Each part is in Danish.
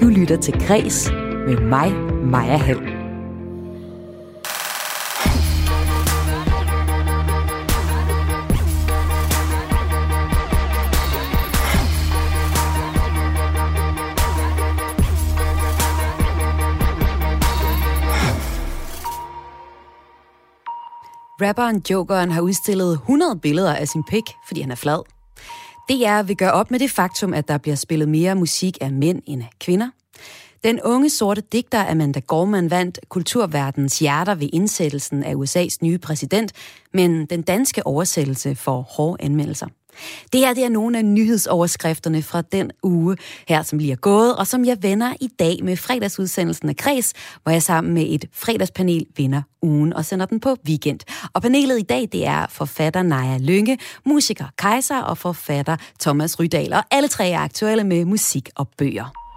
Du lytter til Græs med mig, Maja Hall. Rapperen Jokeren har udstillet 100 billeder af sin pik, fordi han er flad. DR vil gøre op med det faktum, at der bliver spillet mere musik af mænd end af kvinder. Den unge sorte digter Amanda Gorman vandt kulturverdens hjerter ved indsættelsen af USA's nye præsident, men den danske oversættelse får hårde anmeldelser. Det her det er nogle af nyhedsoverskrifterne fra den uge her, som lige er gået, og som jeg vender i dag med fredagsudsendelsen af Kreds, hvor jeg sammen med et fredagspanel vinder ugen og sender den på weekend. Og panelet i dag, det er forfatter Naja Lynge, musiker Kaiser og forfatter Thomas Rydal, og alle tre er aktuelle med musik og bøger.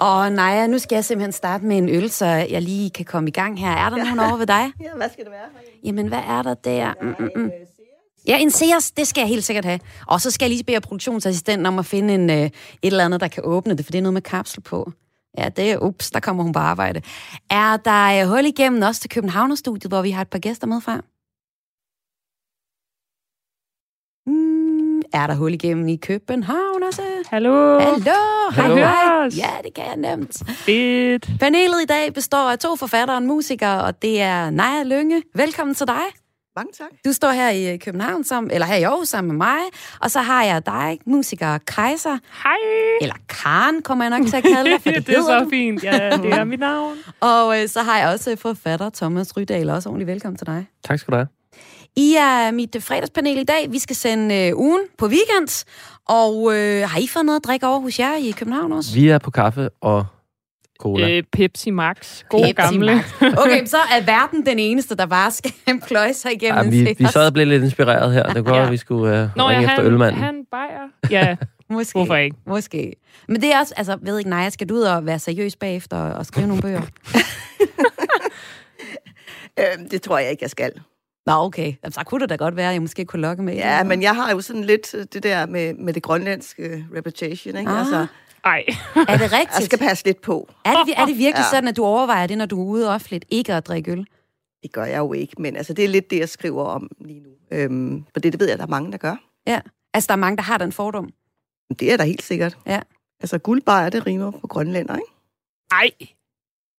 Og Naja, nu skal jeg simpelthen starte med en øl, så jeg lige kan komme i gang her. Er der nogen over ved dig? Ja, hvad skal det være? Jamen, hvad er der der? Mm, mm, mm. Ja, en Sears, det skal jeg helt sikkert have. Og så skal jeg lige bede produktionsassistenten om at finde en, øh, et eller andet, der kan åbne det, for det er noget med kapsel på. Ja, det er, ups, der kommer hun på arbejde. Er der øh, hul igennem også til Københavnerstudiet, hvor vi har et par gæster med fra? Mm, er der hul igennem i København også? Hallo. Hallo. Hej, hej. Ja, det kan jeg nemt. Fedt. Panelet i dag består af to forfattere og en musiker, og det er Naja Lynge. Velkommen til dig. Mange tak. Du står her i København, sammen, eller her i Aarhus sammen med mig, og så har jeg dig, musiker Kaiser, Hej. eller Karen kommer jeg nok til at kalde dig, for det, det er så du. fint. Ja, det er mit navn. Og øh, så har jeg også forfatter Thomas Rydal, også ordentligt velkommen til dig. Tak skal du have. I er mit fredagspanel i dag. Vi skal sende øh, ugen på weekend, og øh, har I fået noget at drikke over hos jer i København også? Vi er på kaffe og cola. Øh, Pepsi Max. God Pepsi gamle. Max. Okay, så er verden den eneste, der bare skal pløje sig igennem ja, vi, vi sad og blev lidt inspireret her. Det kunne godt, Ja. at vi skulle uh, Nå, ringe ja, efter han, ølmanden. han bajer. Ja, Måske. hvorfor ikke? Måske. Men det er også, altså, ved ikke, nej, skal du ud og være seriøs bagefter og, og skrive nogle bøger? Øh, det tror jeg ikke, jeg skal. Nå, okay. Så kunne det da godt være, at jeg måske kunne lokke med. Ja, men jeg har jo sådan lidt øh, det der med, med det grønlandske reputation, ikke? Ah. Altså, Ej. Er det rigtigt? jeg skal passe lidt på. er, det, er det virkelig Ja. sådan, at du overvejer det, når du er ude offentligt, ikke at drikke øl? Det gør jeg jo ikke, men altså, det er lidt det, jeg skriver om lige nu. Øhm, for det, det ved jeg, der er mange, der gør. Ja. Altså, der er mange, der har den fordom. Det er der helt sikkert. Ja. Altså, guldbajer, det rimer på grønlænder, ikke? Ej.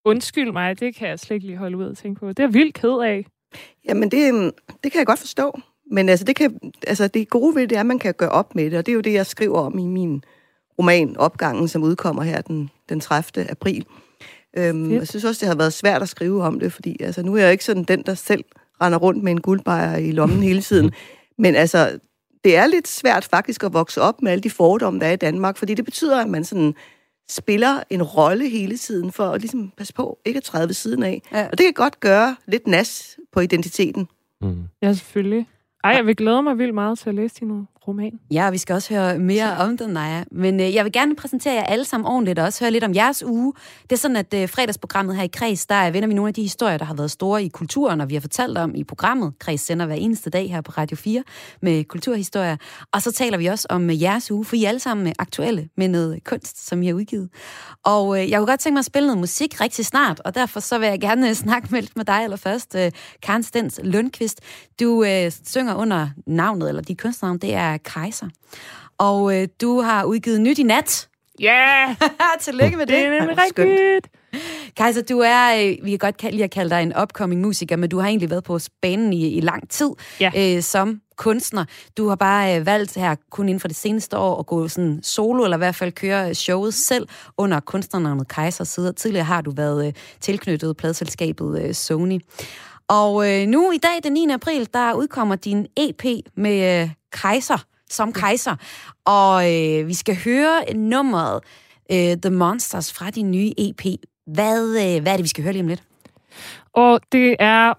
Undskyld mig, det kan jeg slet ikke lige holde ud at tænke på. Det er vildt ked af. Jamen, det, øhm, det kan jeg godt forstå. Men altså det, kan, altså, det gode ved det er, at man kan gøre op med det, og det er jo det, jeg skriver om i min roman Opgangen, som udkommer her den, den 30. april. Øhm, jeg synes også, det har været svært at skrive om det, fordi altså, nu er jeg ikke sådan den, der selv render rundt med en guldbejer i lommen hele tiden. Men altså, det er lidt svært faktisk at vokse op med alle de fordomme, der er i Danmark, fordi det betyder, at man sådan spiller en rolle hele tiden for at ligesom passe på, ikke at træde ved siden af. Ja. Og det kan godt gøre lidt nas på identiteten. Mm. Ja, selvfølgelig. Ej, jeg vil glæde mig vildt meget til at læse din roman. Ja, og vi skal også høre mere om den, Naja. Men øh, jeg vil gerne præsentere jer alle sammen ordentligt, og også høre lidt om jeres uge. Det er sådan, at øh, fredagsprogrammet her i Kreds, der vender vi nogle af de historier, der har været store i kulturen, og vi har fortalt om i programmet. Kreds sender hver eneste dag her på Radio 4 med kulturhistorier. Og så taler vi også om øh, jeres uge, for I er alle sammen øh, aktuelle med noget kunst, som I har udgivet. Og øh, jeg kunne godt tænke mig at spille noget musik rigtig snart, og derfor så vil jeg gerne øh, snakke med, med dig allerførst, øh, Karen Stens Lundqvist. Du øh, synger under navnet, eller dit kunstnavn, det er Kaiser. Og øh, du har udgivet nyt i nat. Ja, Tillykke med det er det. nemlig Ej, skønt. rigtigt. Kaiser, du er, øh, vi kan godt lide at kalde dig en upcoming musiker, men du har egentlig været på banen i, i lang tid Ja. øh, som kunstner. Du har bare øh, valgt her kun inden for det seneste år at gå sådan solo, eller i hvert fald køre showet selv under kunstnernavnet Kaiser. Tidligere har du været øh, tilknyttet pladselskabet øh, Sony. Og øh, nu i dag, den 9. april, der udkommer din EP med øh, Kaiser, som Kaiser. Og øh, vi skal høre nummeret øh, The Monsters fra din nye EP. Hvad, øh, hvad er det, vi skal høre lige om lidt? Og det er...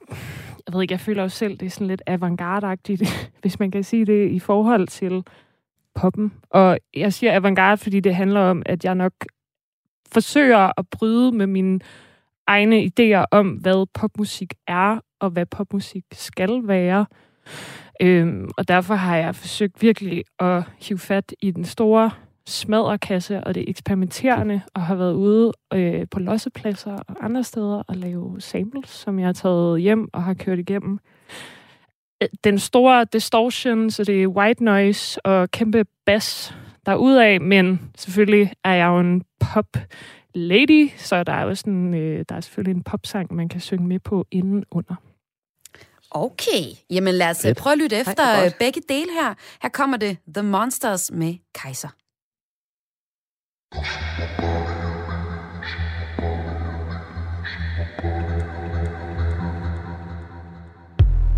Jeg ved ikke, jeg føler jo selv, det er sådan lidt avantgarde hvis man kan sige det, i forhold til poppen. Og jeg siger avantgarde, fordi det handler om, at jeg nok forsøger at bryde med mine egne idéer om, hvad popmusik er, og hvad popmusik skal være. Øhm, og derfor har jeg forsøgt virkelig at hive fat i den store smadrekasse og det eksperimenterende, og har været ude øh, på lossepladser og andre steder og lave samples, som jeg har taget hjem og har kørt igennem. Øh, den store distortion, så det er white noise og kæmpe bass derudaf, men selvfølgelig er jeg jo en pop lady, så der er jo sådan, øh, der er selvfølgelig en popsang, man kan synge med på inden under. Okay, jamen lad os Fedt. prøve at lytte efter Ej, begge dele her. Her kommer det The Monsters med Kaiser.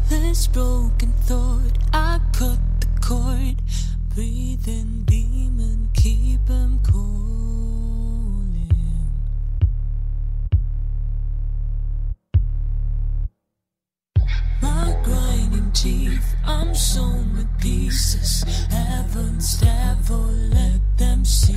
This broken thought, I cut the cord. Breathing demon, keep him calling. Teeth, I'm sewn with pieces. Heaven's devil, let them see.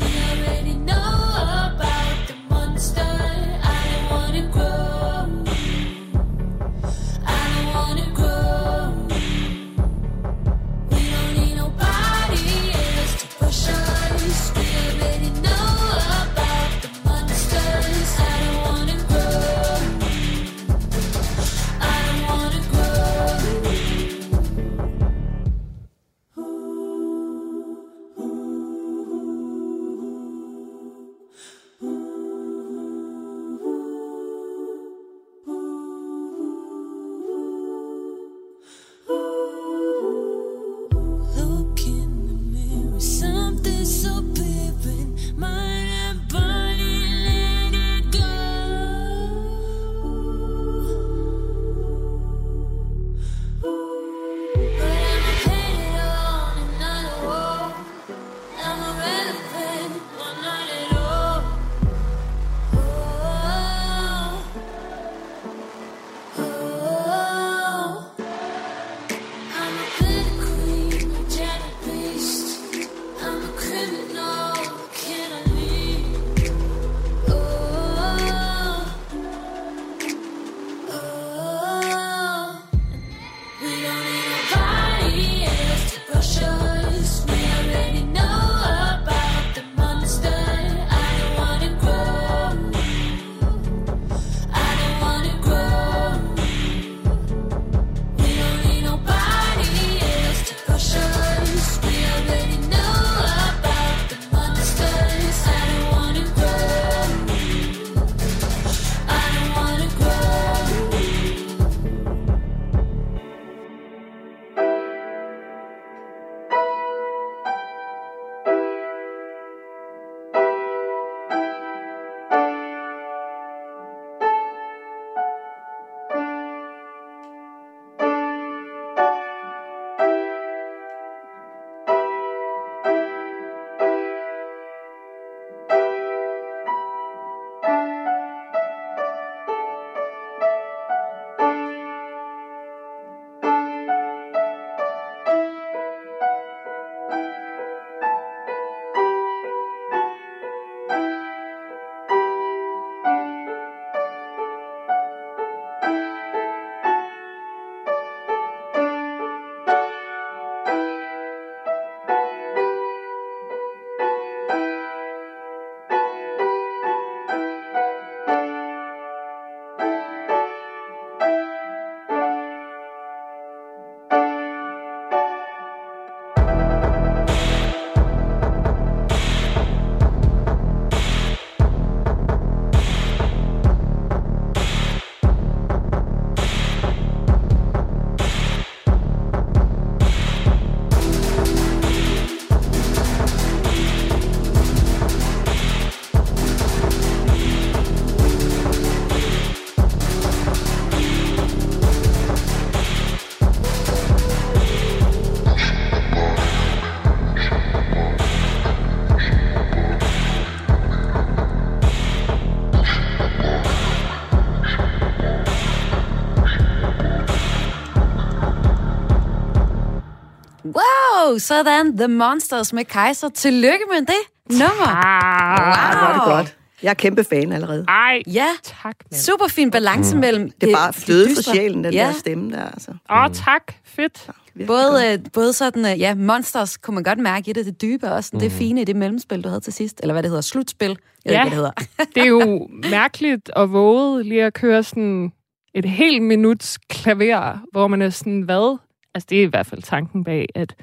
go! Sådan, The Monsters med Kaiser. Tillykke med det nummer. Ah, hvor er det Wow. godt. Jeg er kæmpe fan allerede. Ej, Ja, tak, mand. super fin balance mellem Det er bare fløde for sjælen, den ja, der stemme der. Altså. Åh, oh, tak. Fedt. Både, øh, både sådan, øh, ja, Monsters kunne man godt mærke i det, det dybe, og også sådan, det fine i det mellemspil, du havde til sidst. Eller hvad det hedder, slutspil. Jeg Ja. ved hvad det hedder. Det er jo mærkeligt og våget lige at køre sådan et helt minuts klaver, hvor man er sådan, hvad? Altså, det er i hvert fald tanken bag, at,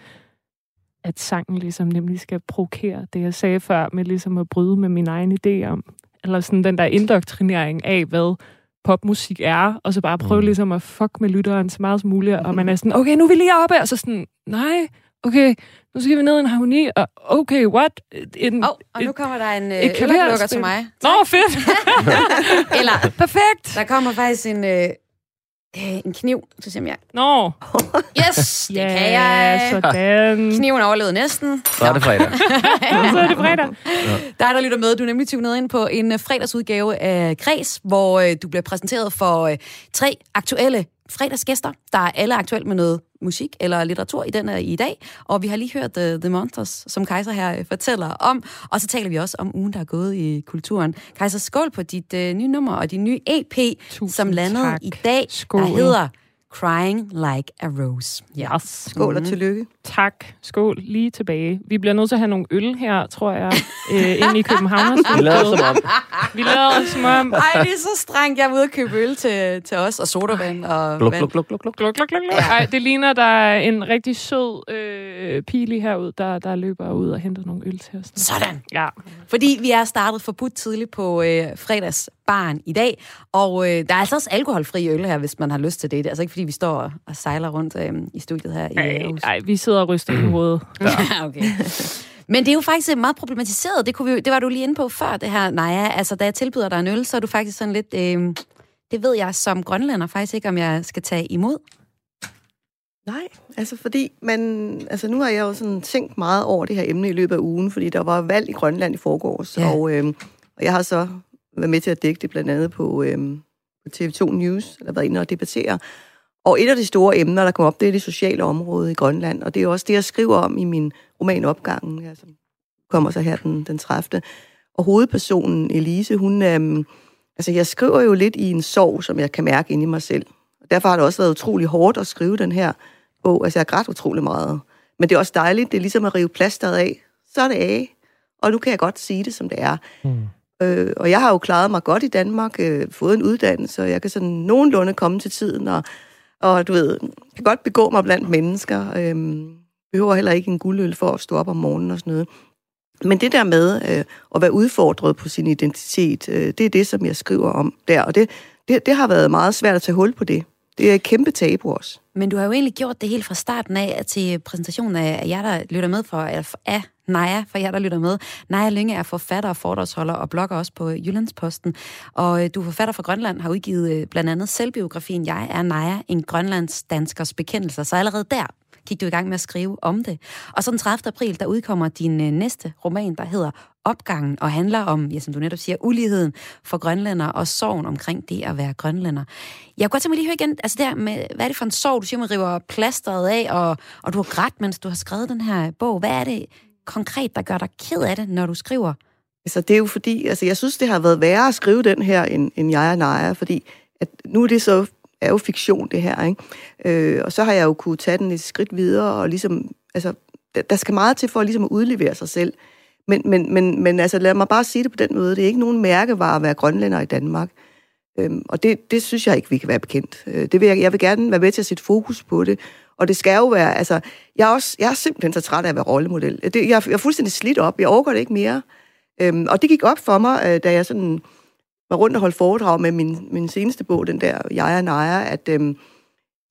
at sangen ligesom nemlig skal provokere det, jeg sagde før, med ligesom at bryde med min egen idé om, eller sådan den der indoktrinering af, hvad popmusik er, og så bare prøve Mm. ligesom at fuck med lytteren så meget som muligt, og man er sådan, okay, nu er vi lige oppe, og så sådan, nej, okay, nu skal vi ned i en harmoni, og okay, what? En, oh, og nu kommer der en øh, til mig. Nå, fedt! Eller, Perfekt! der kommer faktisk en, øh, øh, en kniv, så siger jeg, Nå, yes, det ja, kan jeg. sådan. Kniven overlevede næsten. Så er det fredag. så er det fredag. Dig, der lytter med, du er nemlig tunet ind på en øh, fredagsudgave af Græs, hvor øh, du bliver præsenteret for øh, tre aktuelle fredagsgæster, der er alle aktuelt med noget musik eller litteratur i den øh, i dag. Og vi har lige hørt uh, The Monsters, som Kaiser her øh, fortæller om. Og så taler vi også om ugen, der er gået i kulturen. Kaiser, skål på dit øh, nye nummer og din nye EP, Tusind som landede tak. i dag, Skål. der hedder Crying Like a Rose. Ja. Yes. Skål og tillykke. Tak. Skål. Lige tilbage. Vi bliver nødt til at have nogle øl her, tror jeg, øh, inde i København. Vi lader som om. Vi lader som om... Ej, det er så strengt. Jeg er ude og købe øl til, til os, og sodavand og Gluk, vand. gluk, gluk, gluk, gluk. Gluk, gluk. Ej, det ligner, der er en rigtig sød øh, pili herude, der, der løber ud og henter nogle øl til os. Sådan. Ja. Fordi vi er startet forbudt tidligt på øh, fredagsbaren i dag, og øh, der er altså også alkoholfri øl her, hvis man har lyst til det. Det er altså ikke, fordi vi står og, sejler rundt øh, i studiet her i Aarhus. ej, vi sidder og ryster på hovedet. Ja. okay. Men det er jo faktisk øh, meget problematiseret. Det, kunne vi, det var du lige inde på før, det her, Naja. Altså, da jeg tilbyder dig en øl, så er du faktisk sådan lidt... Øh, det ved jeg som grønlænder faktisk ikke, om jeg skal tage imod. Nej, altså fordi man, altså nu har jeg jo sådan tænkt meget over det her emne i løbet af ugen, fordi der var valg i Grønland i forgårs, Ja. og, øhm, og jeg har så været med til at dække det blandt andet på, øhm, på TV2 News, eller været inde og debattere. Og et af de store emner, der kommer op, det er det sociale område i Grønland, og det er også det, jeg skriver om i min roman Opgangen, her, som kommer så her den, den 30. Og hovedpersonen, Elise, hun, øhm, altså jeg skriver jo lidt i en sorg, som jeg kan mærke inde i mig selv. Og derfor har det også været utrolig hårdt at skrive den her bog. Altså, jeg har grædt utrolig meget. Men det er også dejligt. Det er ligesom at rive plasteret af. Så er det af. Og nu kan jeg godt sige det, som det er. Mm. Øh, og jeg har jo klaret mig godt i Danmark, øh, fået en uddannelse, og jeg kan sådan nogenlunde komme til tiden, og, og du ved, kan godt begå mig blandt mennesker. Øh, behøver heller ikke en guldøl for at stå op om morgenen og sådan noget. Men det der med øh, at være udfordret på sin identitet, øh, det er det, som jeg skriver om der. Og det, det, det har været meget svært at tage hul på det. Det er et kæmpe tabu også. Men du har jo egentlig gjort det helt fra starten af til præsentationen af jer, der lytter med for, eller af Naja, for jer, der lytter med. Naja Lynge er forfatter og foredragsholder og blogger også på øh, Jyllandsposten. Og øh, du er forfatter fra Grønland, har udgivet øh, blandt andet selvbiografien Jeg er Naja, en grønlands danskers bekendelser. Så allerede der gik du i gang med at skrive om det. Og så den 30. april, der udkommer din næste roman, der hedder Opgangen, og handler om, ja, som du netop siger, uligheden for grønlænder og sorgen omkring det at være grønlænder. Jeg kunne godt tænke mig lige høre igen, altså der med, hvad er det for en sorg, du siger, man river plasteret af, og, og du har grædt, mens du har skrevet den her bog. Hvad er det konkret, der gør dig ked af det, når du skriver? Altså, det er jo fordi, altså, jeg synes, det har været værre at skrive den her, end, end jeg og Naja, fordi at nu er det så er jo fiktion, det her, ikke? Øh, og så har jeg jo kunne tage den et skridt videre, og ligesom, altså, der, der skal meget til for ligesom at udlevere sig selv. Men, men, men, men altså, lad mig bare sige det på den måde, det er ikke nogen mærkevare at være grønlænder i Danmark. Øhm, og det, det synes jeg ikke, vi kan være bekendt. Øh, det vil jeg, jeg vil gerne være med til at sætte fokus på det. Og det skal jo være, altså, jeg er, også, jeg er simpelthen så træt af at være rollemodel. Det, jeg, jeg er fuldstændig slidt op, jeg overgår det ikke mere. Øhm, og det gik op for mig, øh, da jeg sådan var rundt og holdt foredrag med min, min seneste bog, den der Jeg er Naja, at, øhm,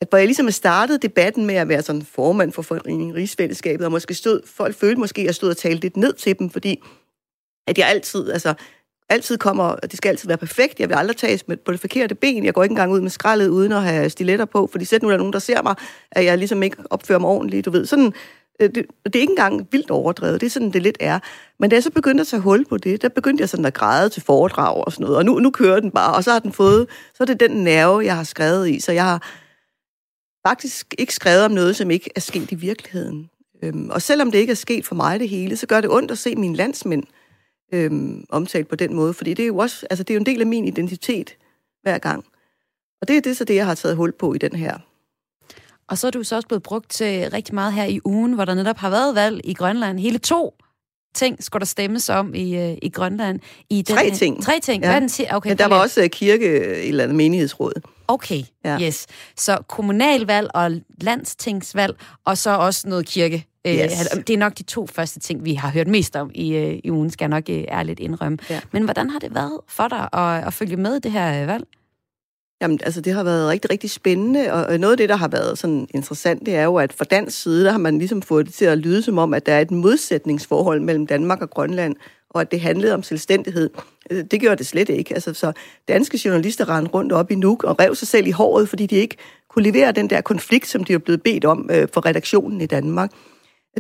at hvor jeg ligesom startede debatten med at være sådan formand for foreningen Rigsfællesskabet, og måske stod, folk følte måske, at jeg stod og talte lidt ned til dem, fordi at jeg altid, altså, altid kommer, og det skal altid være perfekt. Jeg vil aldrig tages med på det forkerte ben. Jeg går ikke engang ud med skraldet uden at have stiletter på, fordi sæt nu er der nogen, der ser mig, at jeg ligesom ikke opfører mig ordentligt, du ved. Sådan, øh, det, det er ikke engang vildt overdrevet, det er sådan, det lidt er. Men da jeg så begyndte at tage hul på det, der begyndte jeg sådan at græde til foredrag og sådan noget, og nu, nu kører den bare, og så har den fået, så er det den nerve, jeg har skrevet i, så jeg har faktisk ikke skrevet om noget, som ikke er sket i virkeligheden. Øhm, og selvom det ikke er sket for mig det hele, så gør det ondt at se mine landsmænd øhm, omtalt på den måde, fordi det er jo også, altså det er jo en del af min identitet hver gang. Og det er det så det, jeg har taget hul på i den her. Og så er du så også blevet brugt til rigtig meget her i ugen, hvor der netop har været valg i Grønland. Hele to ting skulle der stemmes om i, øh, i Grønland. I den, Tre ting. Tre ting. Ja. Hvad er den siger? Okay, Men der var også øh, kirke, et eller andet menighedsråd. Okay, ja. Yes. Så kommunalvalg og landstingsvalg, og så også noget kirke. Øh, Yes. Det er nok de to første ting, vi har hørt mest om i, øh, i ugen, skal jeg nok øh, ærligt indrømme. Ja. Men hvordan har det været for dig at, at følge med i det her valg? Jamen, altså, det har været rigtig, rigtig spændende, og og noget af det, der har været sådan interessant, det er jo, at fra dansk side, der har man ligesom fået det til at lyde som om, at der er et modsætningsforhold mellem Danmark og Grønland, og at det handlede om selvstændighed. Øh, Det gjorde det slet ikke. Altså, så danske journalister rendte rundt op i Nuuk og rev sig selv i håret, fordi de ikke kunne levere den der konflikt, som de er blevet bedt om øh, for redaktionen i Danmark.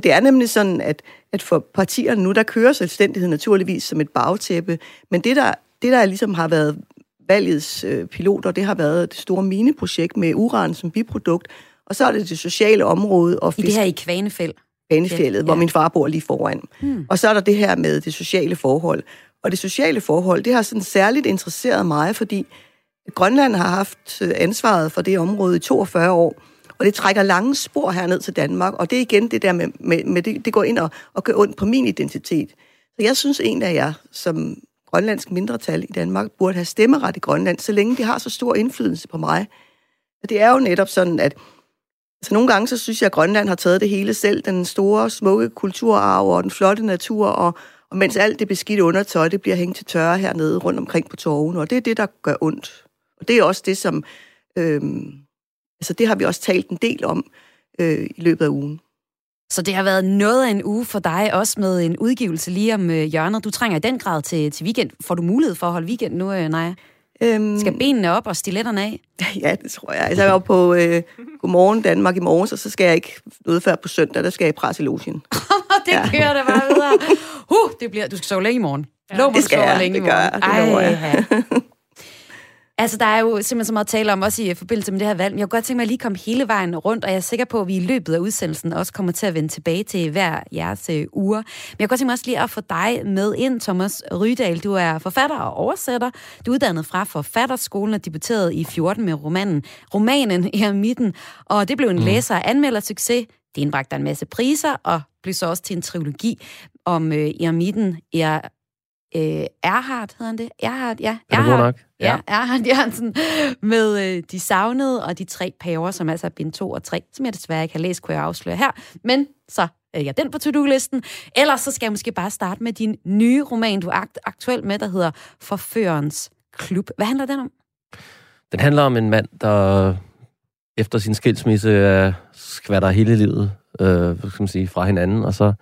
Det er nemlig sådan, at, at for partierne nu, der kører selvstændighed naturligvis som et bagtæppe, men det, der, det, der ligesom har været valgets øh, piloter, det har været det store mineprojekt med uran som biprodukt, og så er det det sociale område og I det her i Kvanefæld. Banefjellet, Ja. hvor min far bor lige foran. Hmm. Og så er der det her med det sociale forhold. Og det sociale forhold, det har sådan særligt interesseret mig, fordi Grønland har haft øh, ansvaret for det område i 42 år, og det trækker lange spor herned til Danmark, og det er igen det der med, med, med det, det går ind og, og gør ondt på min identitet. Så jeg synes en af jer, som grønlandsk mindretal i Danmark, burde have stemmeret i Grønland, så længe de har så stor indflydelse på mig. Og det er jo netop sådan, at så nogle gange, så synes jeg, at Grønland har taget det hele selv, den store, smukke kulturarv og den flotte natur, og, og mens alt det beskidte undertøj, det bliver hængt til tørre hernede rundt omkring på torven, og det er det, der gør ondt. Og det er også det, som, øhm, altså det har vi også talt en del om øh, i løbet af ugen. Så det har været noget af en uge for dig, også med en udgivelse lige om øh, hjørnet. Du trænger i den grad til, til weekend. Får du mulighed for at holde weekend nu, øh, Naja? Øhm, Skal benene op og stiletterne af? Ja, det tror jeg. Altså, jeg var på øh, Godmorgen Danmark i morgen, og så skal jeg ikke noget før på søndag, der skal jeg i Presselogen. det ja. kører det bare videre. Huh, det bliver, du skal sove længe i morgen. Ja. Lov mig, Det skal jeg. længe Det i gør morgen. jeg. Det. Ej. Altså, der er jo simpelthen så meget at tale om, også i forbindelse med det her valg. Men jeg kunne godt tænke mig at lige komme hele vejen rundt, og jeg er sikker på, at vi i løbet af udsendelsen også kommer til at vende tilbage til hver jeres øh, uger. Men jeg kunne godt tænke mig også lige at få dig med ind, Thomas Rydal. Du er forfatter og oversætter. Du er uddannet fra Forfatterskolen og debuteret i 14 med romanen Romanen i midten. Og det blev en læser- og anmeldersucces. Det indbragte en masse priser, og blev så også til en trilogi om øh, Eremitten er, øh, Erhard, hedder han det? Erhard, ja. Er du god Erhard. nok? Ja, Erhard Jørgensen med øh, De Savnede og De Tre Paver, som altså er bind 2 og 3, som jeg desværre ikke har læst, kunne jeg afsløre her. Men så er jeg den på to-do-listen. Ellers så skal jeg måske bare starte med din nye roman, du er akt- aktuel med, der hedder Forførens Klub. Hvad handler den om? Den handler om en mand, der efter sin skilsmisse øh, skvatter hele livet øh, hvad skal man sige, fra hinanden, og så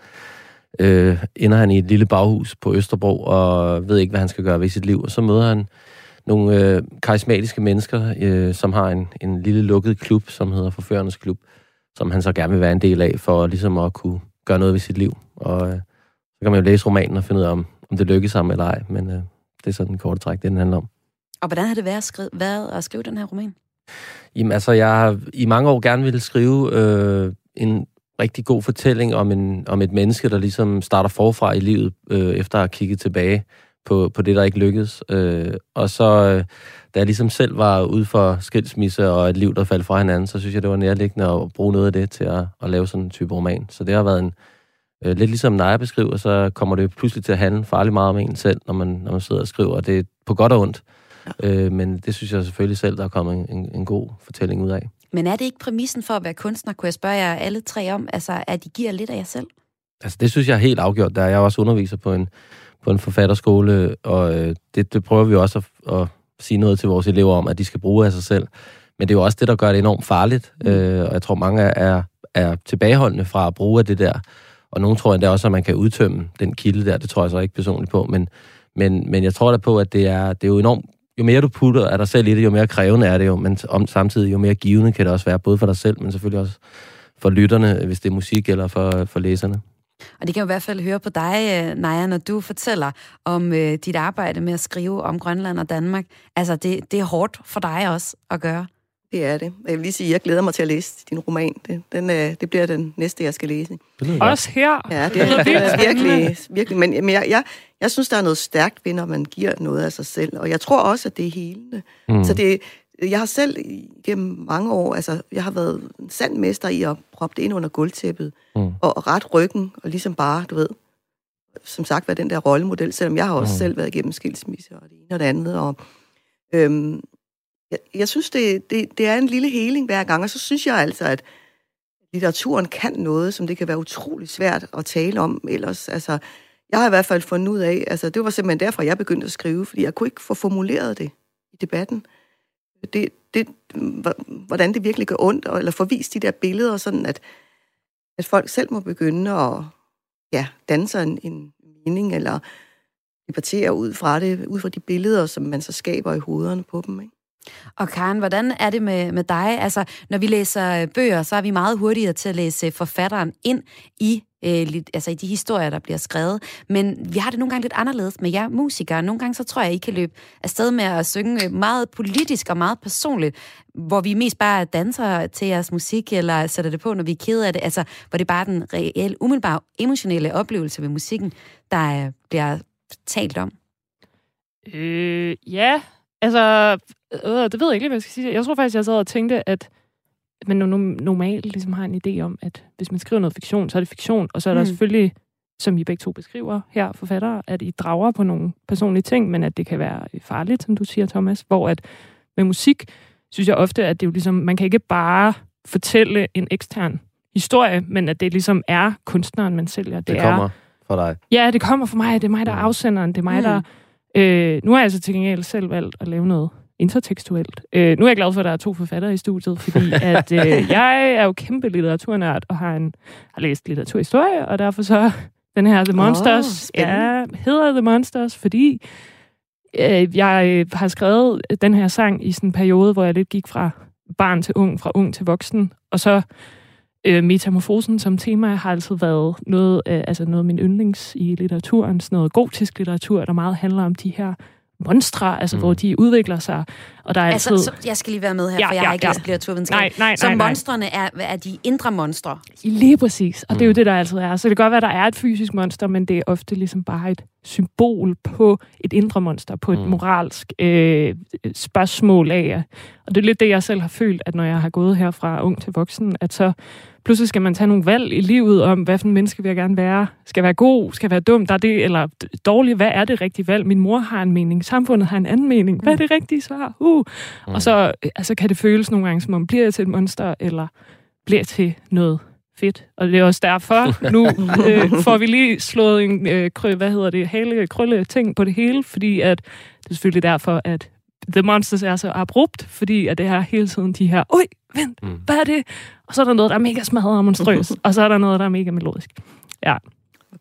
øh, ender han i et lille baghus på Østerbro og ved ikke, hvad han skal gøre ved sit liv. Og så møder han nogle øh, karismatiske mennesker, øh, som har en, en lille lukket klub, som hedder Forførernes Klub, som han så gerne vil være en del af, for ligesom at kunne gøre noget ved sit liv. Og øh, så kan man jo læse romanen og finde ud af, om, om det lykkes ham eller ej, men øh, det er sådan en kort træk, det den handler om. Og hvordan har det været at skrive, været at skrive den her roman? Jamen altså, jeg har i mange år gerne ville skrive øh, en rigtig god fortælling om, en, om et menneske, der ligesom starter forfra i livet, øh, efter at have kigget tilbage på, på det, der ikke lykkedes. Øh, og så, øh, da jeg ligesom selv var ude for skilsmisse og et liv, der faldt fra hinanden, så synes jeg, det var nærliggende at bruge noget af det til at, at lave sådan en type roman. Så det har været en, øh, lidt ligesom Naja beskriver, så kommer det pludselig til at handle farligt meget om en selv, når man, når man sidder og skriver. Det er på godt og ondt. Øh, men det synes jeg selvfølgelig selv, der er kommet en, en god fortælling ud af. Men er det ikke præmissen for at være kunstner, kunne jeg spørge jer alle tre om, altså at I giver lidt af jer selv? Altså, det synes jeg er helt afgjort. Der er jeg også underviser på en, på en forfatterskole, og øh, det, det prøver vi også at, at sige noget til vores elever om, at de skal bruge af sig selv. Men det er jo også det, der gør det enormt farligt, mm. øh, og jeg tror, mange er, er tilbageholdende fra at bruge af det der. Og nogen tror endda også, at man kan udtømme den kilde der. Det tror jeg så ikke personligt på, men, men, men jeg tror da på, at det er, det er jo enormt jo mere du putter af dig selv i det, jo mere krævende er det jo, men om, samtidig jo mere givende kan det også være, både for dig selv, men selvfølgelig også for lytterne, hvis det er musik, eller for, for læserne. Og det kan jeg i hvert fald høre på dig, øh, Naja, når du fortæller om øh, dit arbejde med at skrive om Grønland og Danmark. Altså, det, det er hårdt for dig også at gøre. Det er det. Jeg vil lige sige, at jeg glæder mig til at læse din roman. Det, den, øh, det bliver den næste, jeg skal læse. Også her. Ja, det er, det er virkelig, virkelig. Men, men jeg, jeg, jeg synes, der er noget stærkt ved, når man giver noget af sig selv. Og jeg tror også, at det er helende. Mm. Så det, jeg har selv gennem mange år, altså jeg har været en sand mester i at proppe det ind under gulvtæppet. Mm. Og, ret ryggen, og ligesom bare, du ved, som sagt, være den der rollemodel, selvom jeg har også mm. selv været igennem skilsmisse og det ene og det andet. Og, øhm, jeg, jeg synes, det, det, det er en lille heling hver gang, og så synes jeg altså, at litteraturen kan noget, som det kan være utrolig svært at tale om ellers. Altså, jeg har i hvert fald fundet ud af, altså det var simpelthen derfor, jeg begyndte at skrive, fordi jeg kunne ikke få formuleret det i debatten. Det, det, hvordan det virkelig gør ondt, eller få vist de der billeder, sådan at, at folk selv må begynde at ja, danne sig en, en mening, eller debattere ud fra det, ud fra de billeder, som man så skaber i hovederne på dem. Ikke? Og Karen, hvordan er det med, med dig? Altså, når vi læser bøger, så er vi meget hurtigere til at læse forfatteren ind i øh, altså i de historier, der bliver skrevet. Men vi har det nogle gange lidt anderledes med jer musikere. Nogle gange så tror jeg, I kan løbe afsted med at synge øh, meget politisk og meget personligt, hvor vi mest bare danser til jeres musik, eller sætter det på, når vi er kede af det. Altså, hvor det er bare den reelle, umiddelbare emotionelle oplevelse ved musikken, der øh, bliver talt om. Øh, ja, altså, øh, det ved jeg ikke, hvad jeg skal sige. Jeg tror faktisk, jeg sad og tænkte, at man normalt ligesom har en idé om, at hvis man skriver noget fiktion, så er det fiktion, og så er der mm. selvfølgelig, som I begge to beskriver her, forfattere, at I drager på nogle personlige ting, men at det kan være farligt, som du siger, Thomas, hvor at med musik, synes jeg ofte, at det jo ligesom, man kan ikke bare fortælle en ekstern historie, men at det ligesom er kunstneren, man sælger. Det, det kommer er, fra dig. Ja, det kommer fra mig. Det er mig, der er mm. afsenderen. Det er mig, mm. der... Øh, nu har jeg så til gengæld selv valgt at lave noget intertekstuelt. Øh, nu er jeg glad for, at der er to forfattere i studiet, fordi at, øh, jeg er jo kæmpe litteraturnørd og har, en, har læst litteraturhistorie, og derfor så den her The Monsters oh, ja, hedder The Monsters, fordi øh, jeg har skrevet den her sang i sådan en periode, hvor jeg lidt gik fra barn til ung, fra ung til voksen, og så øh, metamorfosen som tema har altid været noget, øh, altså noget af min yndlings i litteraturen, sådan noget gotisk litteratur, der meget handler om de her monstre, altså mm. hvor de udvikler sig. Og der er altså, altid... så, jeg skal lige være med her, ja, for jeg ja, har ikke ja. læst litteraturvidenskab. Nej, nej, nej, så monstrene er, er de indre monstre? Lige præcis, og mm. det er jo mm. det, der altid er. Så det kan godt være, at der er et fysisk monster, men det er ofte ligesom bare et symbol på et indre monster, på et mm. moralsk øh, spørgsmål af. Og det er lidt det, jeg selv har følt, at når jeg har gået her fra ung til voksen, at så pludselig skal man tage nogle valg i livet om, hvad for en menneske vil jeg gerne være. Skal jeg være god? Skal jeg være dum? Der er det, eller dårlig? Hvad er det rigtige valg? Min mor har en mening. Samfundet har en anden mening. Hvad er det rigtige svar? Uh. Mm. Og så altså, kan det føles nogle gange, som om bliver jeg til et monster, eller bliver til noget fedt. Og det er også derfor, nu øh, får vi lige slået en øh, krø, hvad hedder det, hale, krølle ting på det hele, fordi at det er selvfølgelig derfor, at The Monsters er så abrupt, fordi at det er hele tiden de her, oj, vent, mm. hvad er det? Og så er der noget, der er mega smadret og monstrøst, og så er der noget, der er mega melodisk. Ja.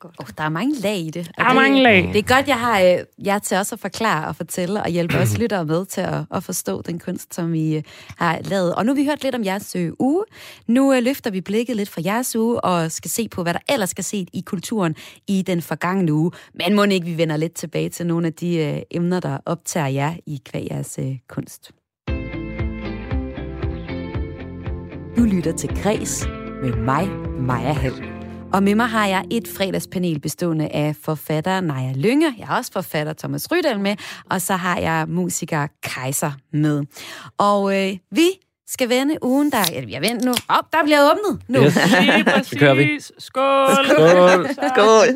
Oh, der er mange lag i det. Der er det, mange lag. Det er godt, jeg har øh, jer til også at forklare og fortælle og hjælpe os lyttere med til at, at forstå den kunst, som vi øh, har lavet. Og nu har vi hørt lidt om jeres øh, uge. Nu løfter vi blikket lidt fra jeres uge og skal se på, hvad der ellers skal se i kulturen i den forgangne uge. Men må ikke, vi vender lidt tilbage til nogle af de øh, emner, der optager jer i kvæg jeres øh, kunst. Du lytter til Græs med mig, Maja Hall. Og med mig har jeg et fredagspanel bestående af forfatter Naja Lynge, jeg har også forfatter Thomas Rydal med, og så har jeg musiker Kaiser med. Og øh, vi skal vende ugen, der... Jeg venter nu. Op, oh, der bliver åbnet nu. Yes. det kører vi. Skål! Skål! Skål!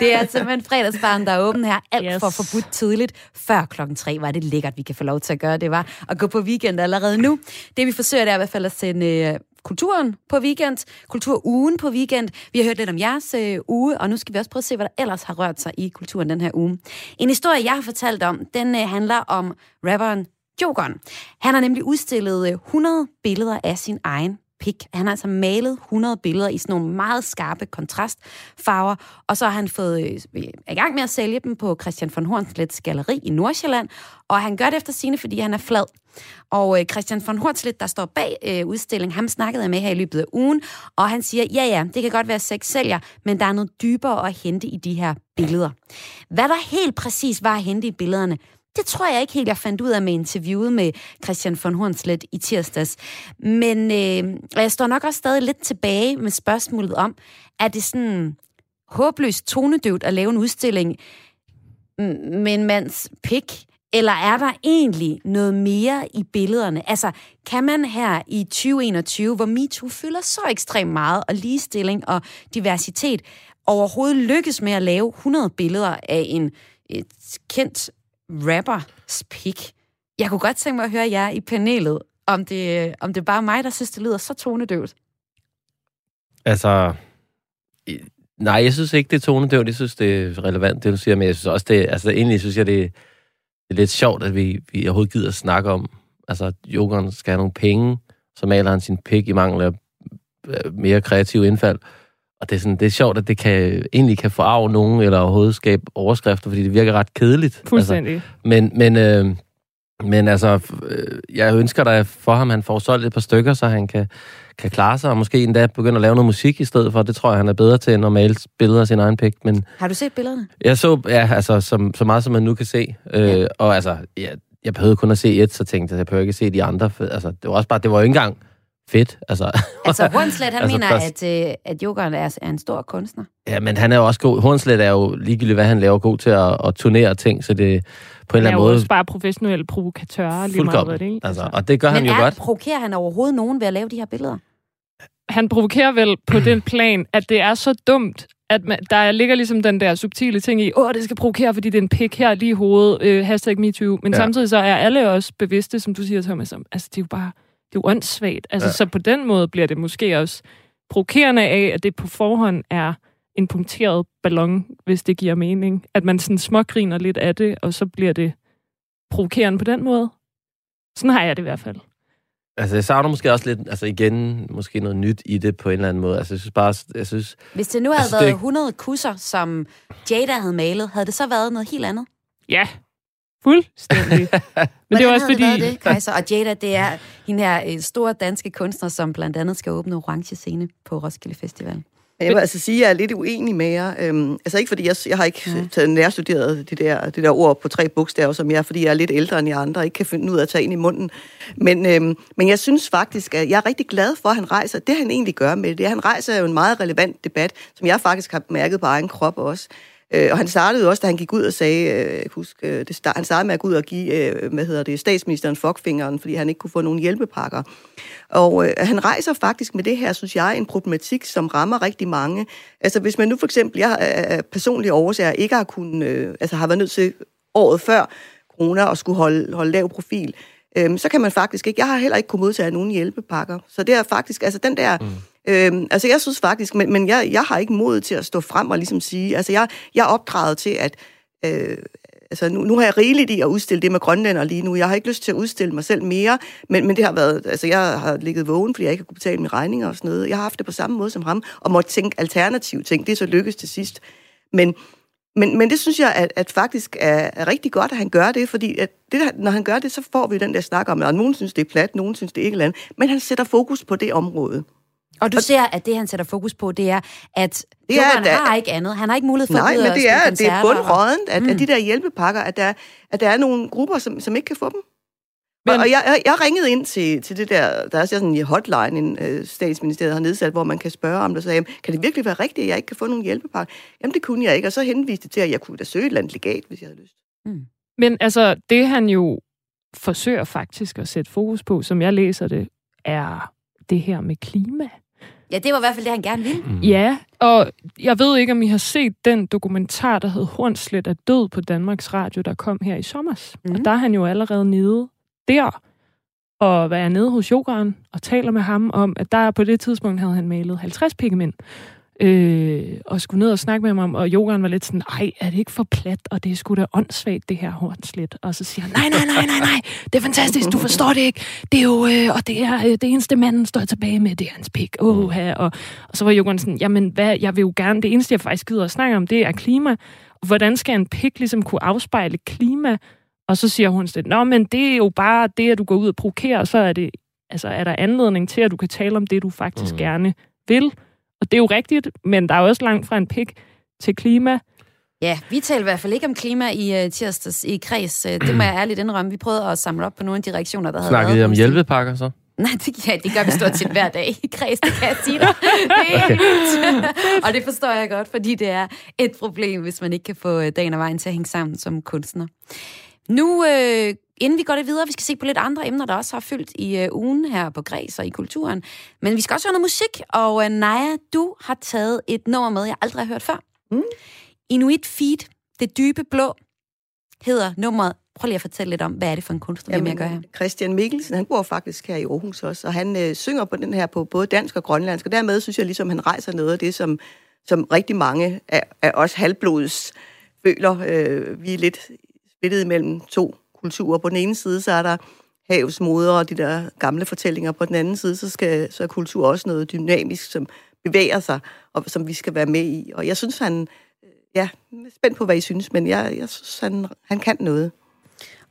Det er simpelthen fredagsbaren, der er åben her. Alt yes. for forbudt tidligt. Før klokken tre var det lækkert, vi kan få lov til at gøre. Det var at gå på weekend allerede nu. Det vi forsøger, det er i hvert fald at sende øh, kulturen på weekend, kulturugen på weekend. Vi har hørt lidt om jeres øh, uge, og nu skal vi også prøve at se, hvad der ellers har rørt sig i kulturen den her uge. En historie, jeg har fortalt om, den øh, handler om rapperen Jokeren. Han har nemlig udstillet øh, 100 billeder af sin egen pik. Han har altså malet 100 billeder i sådan nogle meget skarpe kontrastfarver, og så har han fået øh, i gang med at sælge dem på Christian von Hornslets galeri i Nordsjælland, og han gør det efter sine, fordi han er flad. Og øh, Christian von Hornslet, der står bag øh, udstillingen, ham snakkede jeg med her i løbet af ugen, og han siger, ja ja, det kan godt være sex sælger, men der er noget dybere at hente i de her billeder. Hvad der helt præcis var at hente i billederne, det tror jeg ikke helt, jeg fandt ud af med interviewet med Christian von Hornslet i tirsdags. Men øh, jeg står nok også stadig lidt tilbage med spørgsmålet om, er det sådan håbløst tonedøvt at lave en udstilling med en mands pik? Eller er der egentlig noget mere i billederne? Altså, kan man her i 2021, hvor MeToo fylder så ekstremt meget, og ligestilling og diversitet, overhovedet lykkes med at lave 100 billeder af en et kendt rappers pik? Jeg kunne godt tænke mig at høre jer i panelet, om det, om det er bare mig, der synes, det lyder så tonedøvt. Altså, nej, jeg synes ikke, det er tonedøvt. Jeg synes, det er relevant, det du siger, men jeg synes også, det, altså egentlig synes jeg, det, det er lidt sjovt, at vi, vi overhovedet gider at snakke om, altså, at jokeren skal have nogle penge, så maler han sin pik i mangel af øh, mere kreativ indfald. Og det er, sådan, det er sjovt, at det kan, egentlig kan forarve nogen, eller overhovedet skabe overskrifter, fordi det virker ret kedeligt. Fuldstændig. Altså, men, men, øh, men altså, øh, jeg ønsker da for ham, at han får solgt et par stykker, så han kan, kan klare sig, og måske endda begynde at lave noget musik i stedet for. Det tror jeg, han er bedre til, end at male billeder af sin egen pik. Men Har du set billederne? jeg så, ja, altså, som, så meget, som man nu kan se. Øh, Ja. Og altså, ja, jeg behøvede kun at se et, så tænkte jeg, jeg behøver ikke se de andre. For, altså, det var også bare, det var jo ikke engang fedt. Altså, Altså, Hornslet, han Altså, mener, der- at, øh, at jokeren er, er en stor kunstner. ja, men han er jo også god. Hornslet er jo ligegyldigt, hvad han laver, god til at, at turnere ting, så det på en Han eller er anden jo måde også bare professionel provokatør, lige meget det ikke? Altså, og det gør han Men jo er, godt. provokerer han overhovedet nogen ved at lave de her billeder? han provokerer vel på den plan, at det er så dumt, at man, der ligger ligesom den der subtile ting i, åh, det skal provokere, fordi det er en pik her lige i hovedet, øh, hashtag MeToo. Men ja. samtidig så er alle også bevidste, som du siger, Thomas, om, altså det er jo bare, det er jo åndssvagt. Altså, Ja. så på den måde bliver det måske også provokerende af, at det på forhånd er en punkteret ballon, hvis det giver mening. At man sådan smågriner lidt af det, og så bliver det provokerende på den måde. Sådan har jeg det i hvert fald. Altså, jeg savner måske også lidt, altså igen, måske noget nyt i det på en eller anden måde. Altså, jeg synes bare, jeg synes, Hvis det nu havde Altså, altså, det- været 100 kusser, som Jada havde malet, havde det så været noget helt andet? Ja, fuldstændig. Men det er Hvordan også fordi... det det, Kaiser? Og Jada, det er hende her store danske kunstner, som blandt andet skal åbne Orange Scene på Roskilde Festival. Jeg vil altså sige, at jeg er lidt uenig med jer. Øhm, altså ikke fordi, jeg, jeg har ikke Ja. taget nærstuderet det der, det der ord på tre bogstaver, som jeg, fordi jeg er lidt ældre end jer andre, og ikke kan finde ud af at tage ind i munden. Men, øhm, men jeg synes faktisk, at jeg er rigtig glad for, at han rejser. Det han egentlig gør med det, det er, at han rejser jo en meget relevant debat, som jeg faktisk har mærket på egen krop også. Øh, og han startede også, da han gik ud og sagde, øh, husk, øh, det start, han startede med at gå ud og give, øh, hvad hedder det, statsministeren fuckfingeren, fordi han ikke kunne få nogen hjælpepakker. Og øh, han rejser faktisk med det her, synes jeg, en problematik, som rammer rigtig mange. Altså hvis man nu for eksempel, jeg af personlige årsager ikke har kunnet, øh, altså har været nødt til året før corona og skulle holde, holde lav profil, øh, så kan man faktisk ikke, jeg har heller ikke kunnet modtage nogen hjælpepakker. Så det er faktisk, altså den der, mm øhm, altså jeg synes faktisk, men, men jeg, jeg har ikke mod til at stå frem og ligesom sige, altså jeg, jeg er opdraget til, at øh, altså nu, nu har jeg rigeligt i at udstille det med grønlænder lige nu. Jeg har ikke lyst til at udstille mig selv mere, men, men det har været, altså jeg har ligget vågen, fordi jeg ikke har kunne betale mine regninger og sådan noget. Jeg har haft det på samme måde som ham, og måtte tænke alternative ting. Det er så lykkedes til sidst. Men, men, men det synes jeg, at, at faktisk er, er rigtig godt, at han gør det, fordi at det der, når han gør det, så får vi den der snak om, at nogen synes, det er plat, nogen synes, det er ikke eller andet, men han sætter fokus på det område. Og du ser, at det, han sætter fokus på, det er, at at der- har ikke andet. Han har ikke mulighed for Nej, at ud men og det er, det er og- bundrådent, at, mm. at de der hjælpepakker, at der, at der er nogle grupper, som, som ikke kan få dem. Men, og jeg, jeg, jeg ringede ind til, til det der, der er sådan en hotline, en øh, statsministeriet har nedsat, hvor man kan spørge om det, og sagde, jamen, kan det virkelig være rigtigt, at jeg ikke kan få nogen hjælpepakke? Jamen, det kunne jeg ikke, og så henviste det til, at jeg kunne da søge et eller andet legat, hvis jeg havde lyst. Men altså, det han jo forsøger faktisk at sætte fokus på, som jeg læser det, er det her med klima. Ja, det var i hvert fald det, han gerne ville. Mm. Ja, og jeg ved ikke, om I har set den dokumentar, der hed Hornslet er død på Danmarks Radio, der kom her i sommers. Mm. Og der er han jo allerede nede der, og være nede hos yogeren og taler med ham om, at der på det tidspunkt havde han malet 50 pikkemænd. Øh, og skulle ned og snakke med ham om, og yogeren var lidt sådan, ej, er det ikke for plat, og det er sgu da åndssvagt, det her hornslet. Og så siger han, nej, nej, nej, nej, nej, det er fantastisk, du forstår det ikke. Det er jo, øh, og det er øh, det eneste manden står tilbage med, det er hans pik. Åh, og, og så var yogeren sådan, jamen, hvad, jeg vil jo gerne, det eneste, jeg faktisk gider at snakke om, det er klima. Hvordan skal en pik ligesom kunne afspejle klima? Og så siger hun sådan, nå, men det er jo bare det, at du går ud og provokerer, og så er det, altså, er der anledning til, at du kan tale om det, du faktisk mm. gerne vil. Og det er jo rigtigt, men der er også langt fra en pik til klima. Ja, vi talte i hvert fald ikke om klima i uh, tirsdags i kreds. Uh, det må jeg ærligt indrømme. Vi prøvede at samle op på nogle af de reaktioner, der havde Snakkede I om hjælpepakker så? Nej, det, ja, det gør vi stort set hver dag i kreds, det kan jeg sige dig. Det er helt, og det forstår jeg godt, fordi det er et problem, hvis man ikke kan få øh, dagen og vejen til at hænge sammen som kunstner. Nu, øh, inden vi går det videre, vi skal se på lidt andre emner, der også har fyldt i øh, ugen her på Græs og i kulturen. Men vi skal også høre noget musik, og øh, Naja, du har taget et nummer med, jeg aldrig har hørt før. Mm. Inuit Feed, Det Dybe Blå, hedder nummeret. Prøv lige at fortælle lidt om, hvad er det for en kunstner, er med at gøre her? Christian Mikkelsen, han bor faktisk her i Aarhus også, og han øh, synger på den her på både dansk og grønlandsk, og dermed synes jeg ligesom, han rejser noget af det, som, som rigtig mange af, af os halvblods føler. Øh, vi er lidt splittet mellem to kulturer. På den ene side, så er der havets moder og de der gamle fortællinger. På den anden side, så, skal, så er kultur også noget dynamisk, som bevæger sig, og som vi skal være med i. Og jeg synes, han... Ja, jeg er spændt på, hvad I synes, men jeg, jeg synes, han, han kan noget.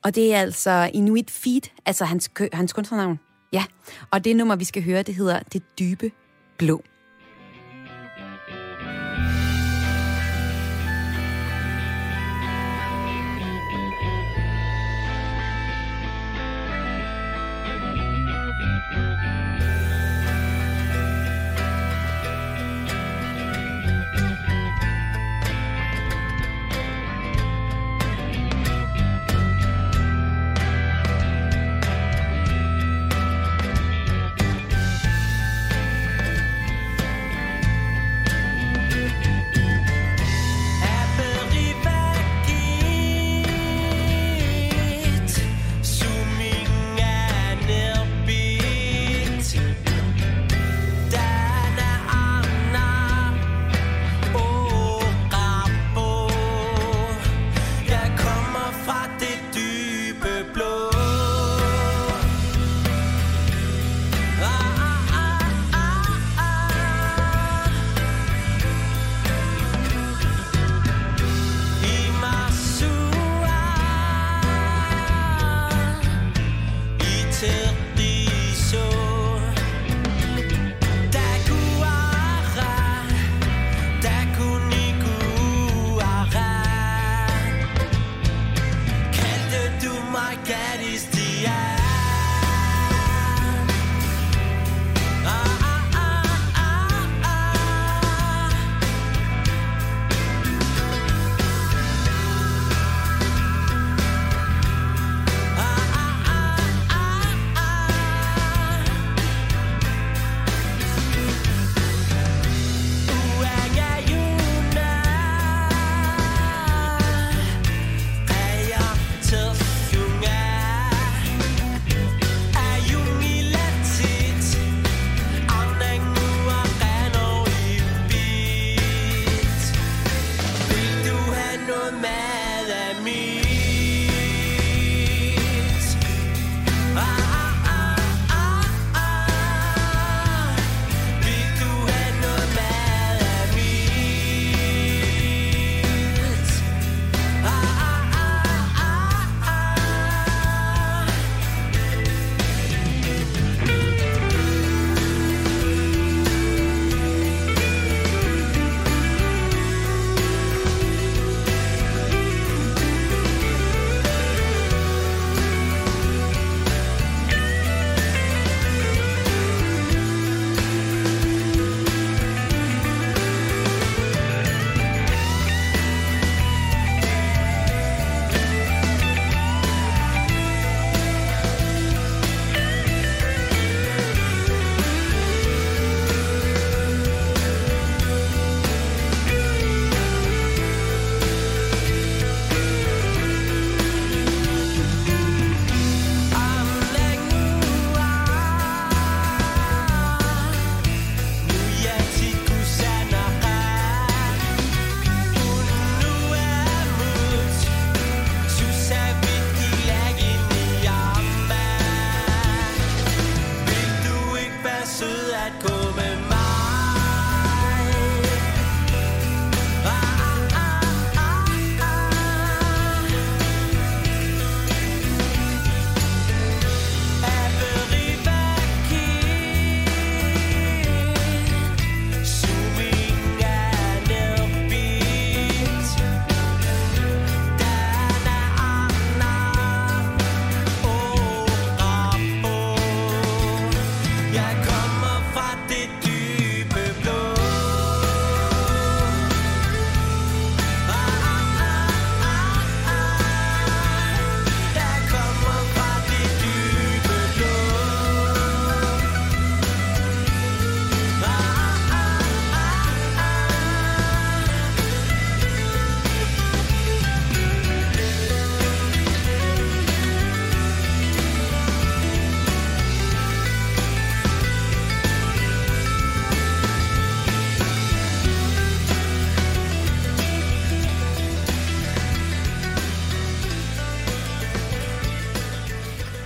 Og det er altså Inuit Feed, altså hans, hans kunstnernavn. Ja, og det nummer, vi skal høre, det hedder Det Dybe Blå.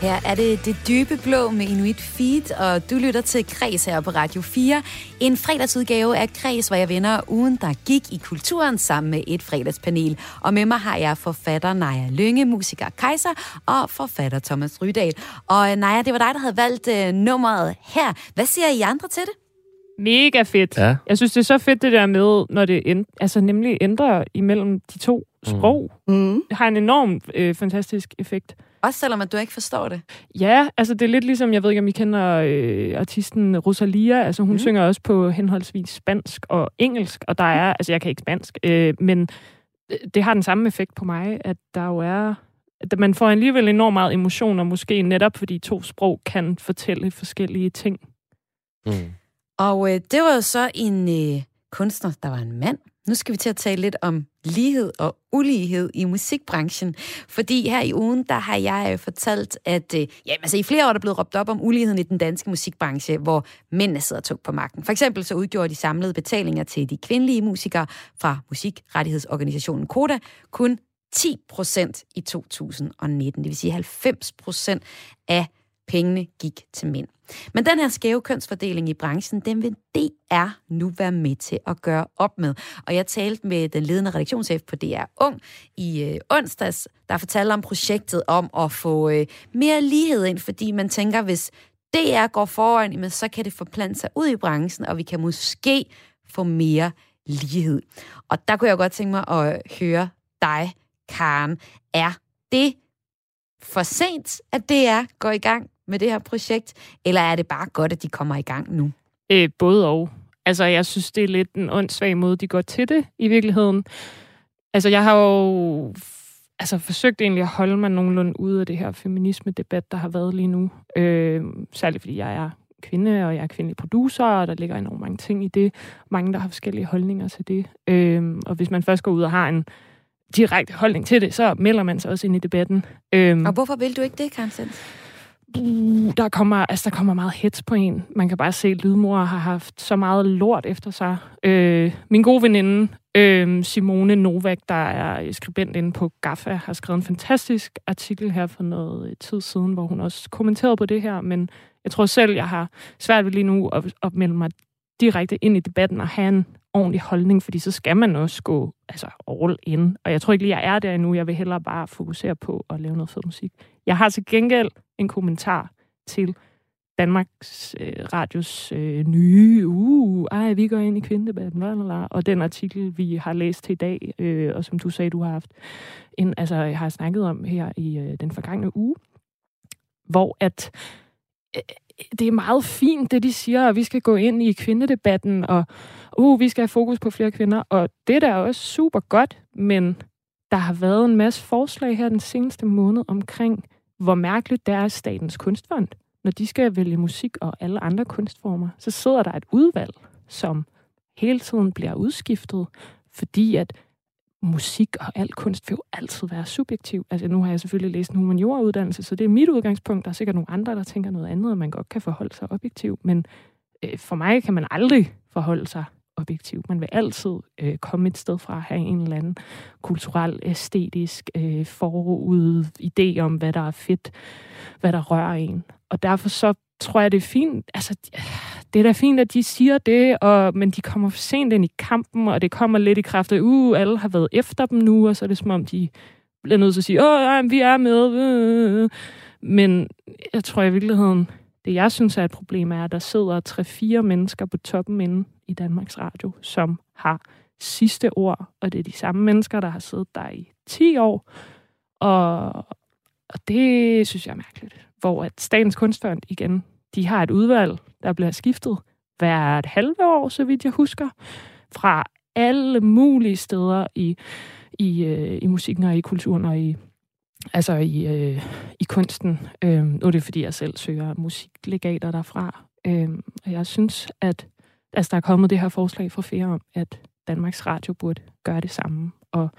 Her er det det dybe blå med Inuit Feed, og du lytter til Kreds her på Radio 4. En fredagsudgave af Kreds, hvor jeg vender ugen, der gik i kulturen sammen med et fredagspanel. Og med mig har jeg forfatter Naja Lønge, musiker Kaiser og forfatter Thomas Rydal. Og øh, Naja, det var dig, der havde valgt uh, nummeret her. Hvad siger I andre til det? Mega fedt. Ja. Jeg synes, det er så fedt det der med, når det end, altså nemlig ændrer imellem de to sprog. Mm. Det har en enorm øh, fantastisk effekt. Også selvom at du ikke forstår det. Ja, altså det er lidt ligesom, jeg ved ikke, om I kender øh, artisten Rosalia. Altså hun Mm. synger også på henholdsvis spansk og engelsk, og der er, altså jeg kan ikke spansk, øh, men øh, det har den samme effekt på mig, at der jo er, at man får alligevel enormt meget emotioner, måske netop fordi to sprog kan fortælle forskellige ting. Mm. Og øh, det var jo så en øh, kunstner, der var en mand. Nu skal vi til at tale lidt om lighed og ulighed i musikbranchen. Fordi her i ugen, der har jeg øh, fortalt, at øh, jamen, altså, i flere år er der blevet råbt op om uligheden i den danske musikbranche, hvor mændene sidder tungt på magten. For eksempel så udgjorde de samlede betalinger til de kvindelige musikere fra musikrettighedsorganisationen Koda kun 10 procent i 2019. Det vil sige 90 procent af pengene gik til mænd. Men den her skæve kønsfordeling i branchen, den vil DR nu være med til at gøre op med. Og jeg talte med den ledende redaktionschef på DR Ung i øh, onsdags, der fortalte om projektet om at få øh, mere lighed ind, fordi man tænker, hvis DR går foran, jamen, så kan det forplante sig ud i branchen, og vi kan måske få mere lighed. Og der kunne jeg godt tænke mig at høre dig, Karen. Er det for sent, at DR går i gang med det her projekt, eller er det bare godt, at de kommer i gang nu? Øh, både og. Altså, jeg synes, det er lidt en åndssvag måde, de går til det i virkeligheden. Altså, jeg har jo altså, forsøgt egentlig at holde mig nogenlunde ude af det her feminisme-debat, der har været lige nu. Øh, særligt fordi jeg er kvinde, og jeg er kvindelig producer, og der ligger enormt mange ting i det. Mange, der har forskellige holdninger til det. Øh, og hvis man først går ud og har en direkte holdning til det, så melder man sig også ind i debatten. Øh, Og hvorfor vil du ikke det, Sens? Uh, der kommer, altså, der kommer meget hets på en. Man kan bare se, at lydmor har haft så meget lort efter sig. Øh, min gode veninde, øh, Simone Novak, der er skribent inde på GAFA, har skrevet en fantastisk artikel her for noget tid siden, hvor hun også kommenterede på det her, men jeg tror selv, jeg har svært ved lige nu at, at melde mig direkte ind i debatten og have en ordentlig holdning, fordi så skal man også gå altså all in. Og jeg tror ikke lige, jeg er der endnu. Jeg vil hellere bare fokusere på at lave noget fed musik. Jeg har til gengæld en kommentar til Danmarks øh, Radios øh, nye, uh, ej, vi går ind i kvindedebatten, bla, bla, bla, og den artikel, vi har læst til i dag, øh, og som du sagde, du har haft, en, altså, jeg har snakket om her i øh, den forgangne uge, hvor at øh, det er meget fint, det de siger, at vi skal gå ind i kvindedebatten, og uh, vi skal have fokus på flere kvinder, og det der er også super godt, men der har været en masse forslag her den seneste måned omkring, hvor mærkeligt det er Statens Kunstfond, når de skal vælge musik og alle andre kunstformer, så sidder der et udvalg, som hele tiden bliver udskiftet, fordi at musik og al kunst vil jo altid være subjektiv. Altså nu har jeg selvfølgelig læst en humanioruddannelse, så det er mit udgangspunkt. Der er sikkert nogle andre, der tænker noget andet, og man godt kan forholde sig objektivt. Men øh, for mig kan man aldrig forholde sig objektivt. Man vil altid øh, komme et sted fra at have en eller anden kulturel, æstetisk øh, forud idé om, hvad der er fedt, hvad der rører en. Og derfor så tror jeg, det er fint. Altså, det er da fint, at de siger det, og, men de kommer for sent ind i kampen, og det kommer lidt i kraft af, uh, alle har været efter dem nu, og så er det som om, de bliver nødt til at sige, åh, nej, vi er med. Men jeg tror i virkeligheden, det jeg synes er et problem, er, at der sidder tre-fire mennesker på toppen inden i Danmarks Radio, som har sidste ord, og det er de samme mennesker, der har siddet der i 10 år, og, og det synes jeg er mærkeligt. Hvor at Statens Kunstfond igen, de har et udvalg, der bliver skiftet hvert halve år, så vidt jeg husker, fra alle mulige steder i, i, øh, i musikken og i kulturen og i, altså i, øh, i kunsten. Øh, nu er det, fordi jeg selv søger musiklegater derfra. Øh, og jeg synes, at altså, der er kommet det her forslag fra flere om, at Danmarks Radio burde gøre det samme. Og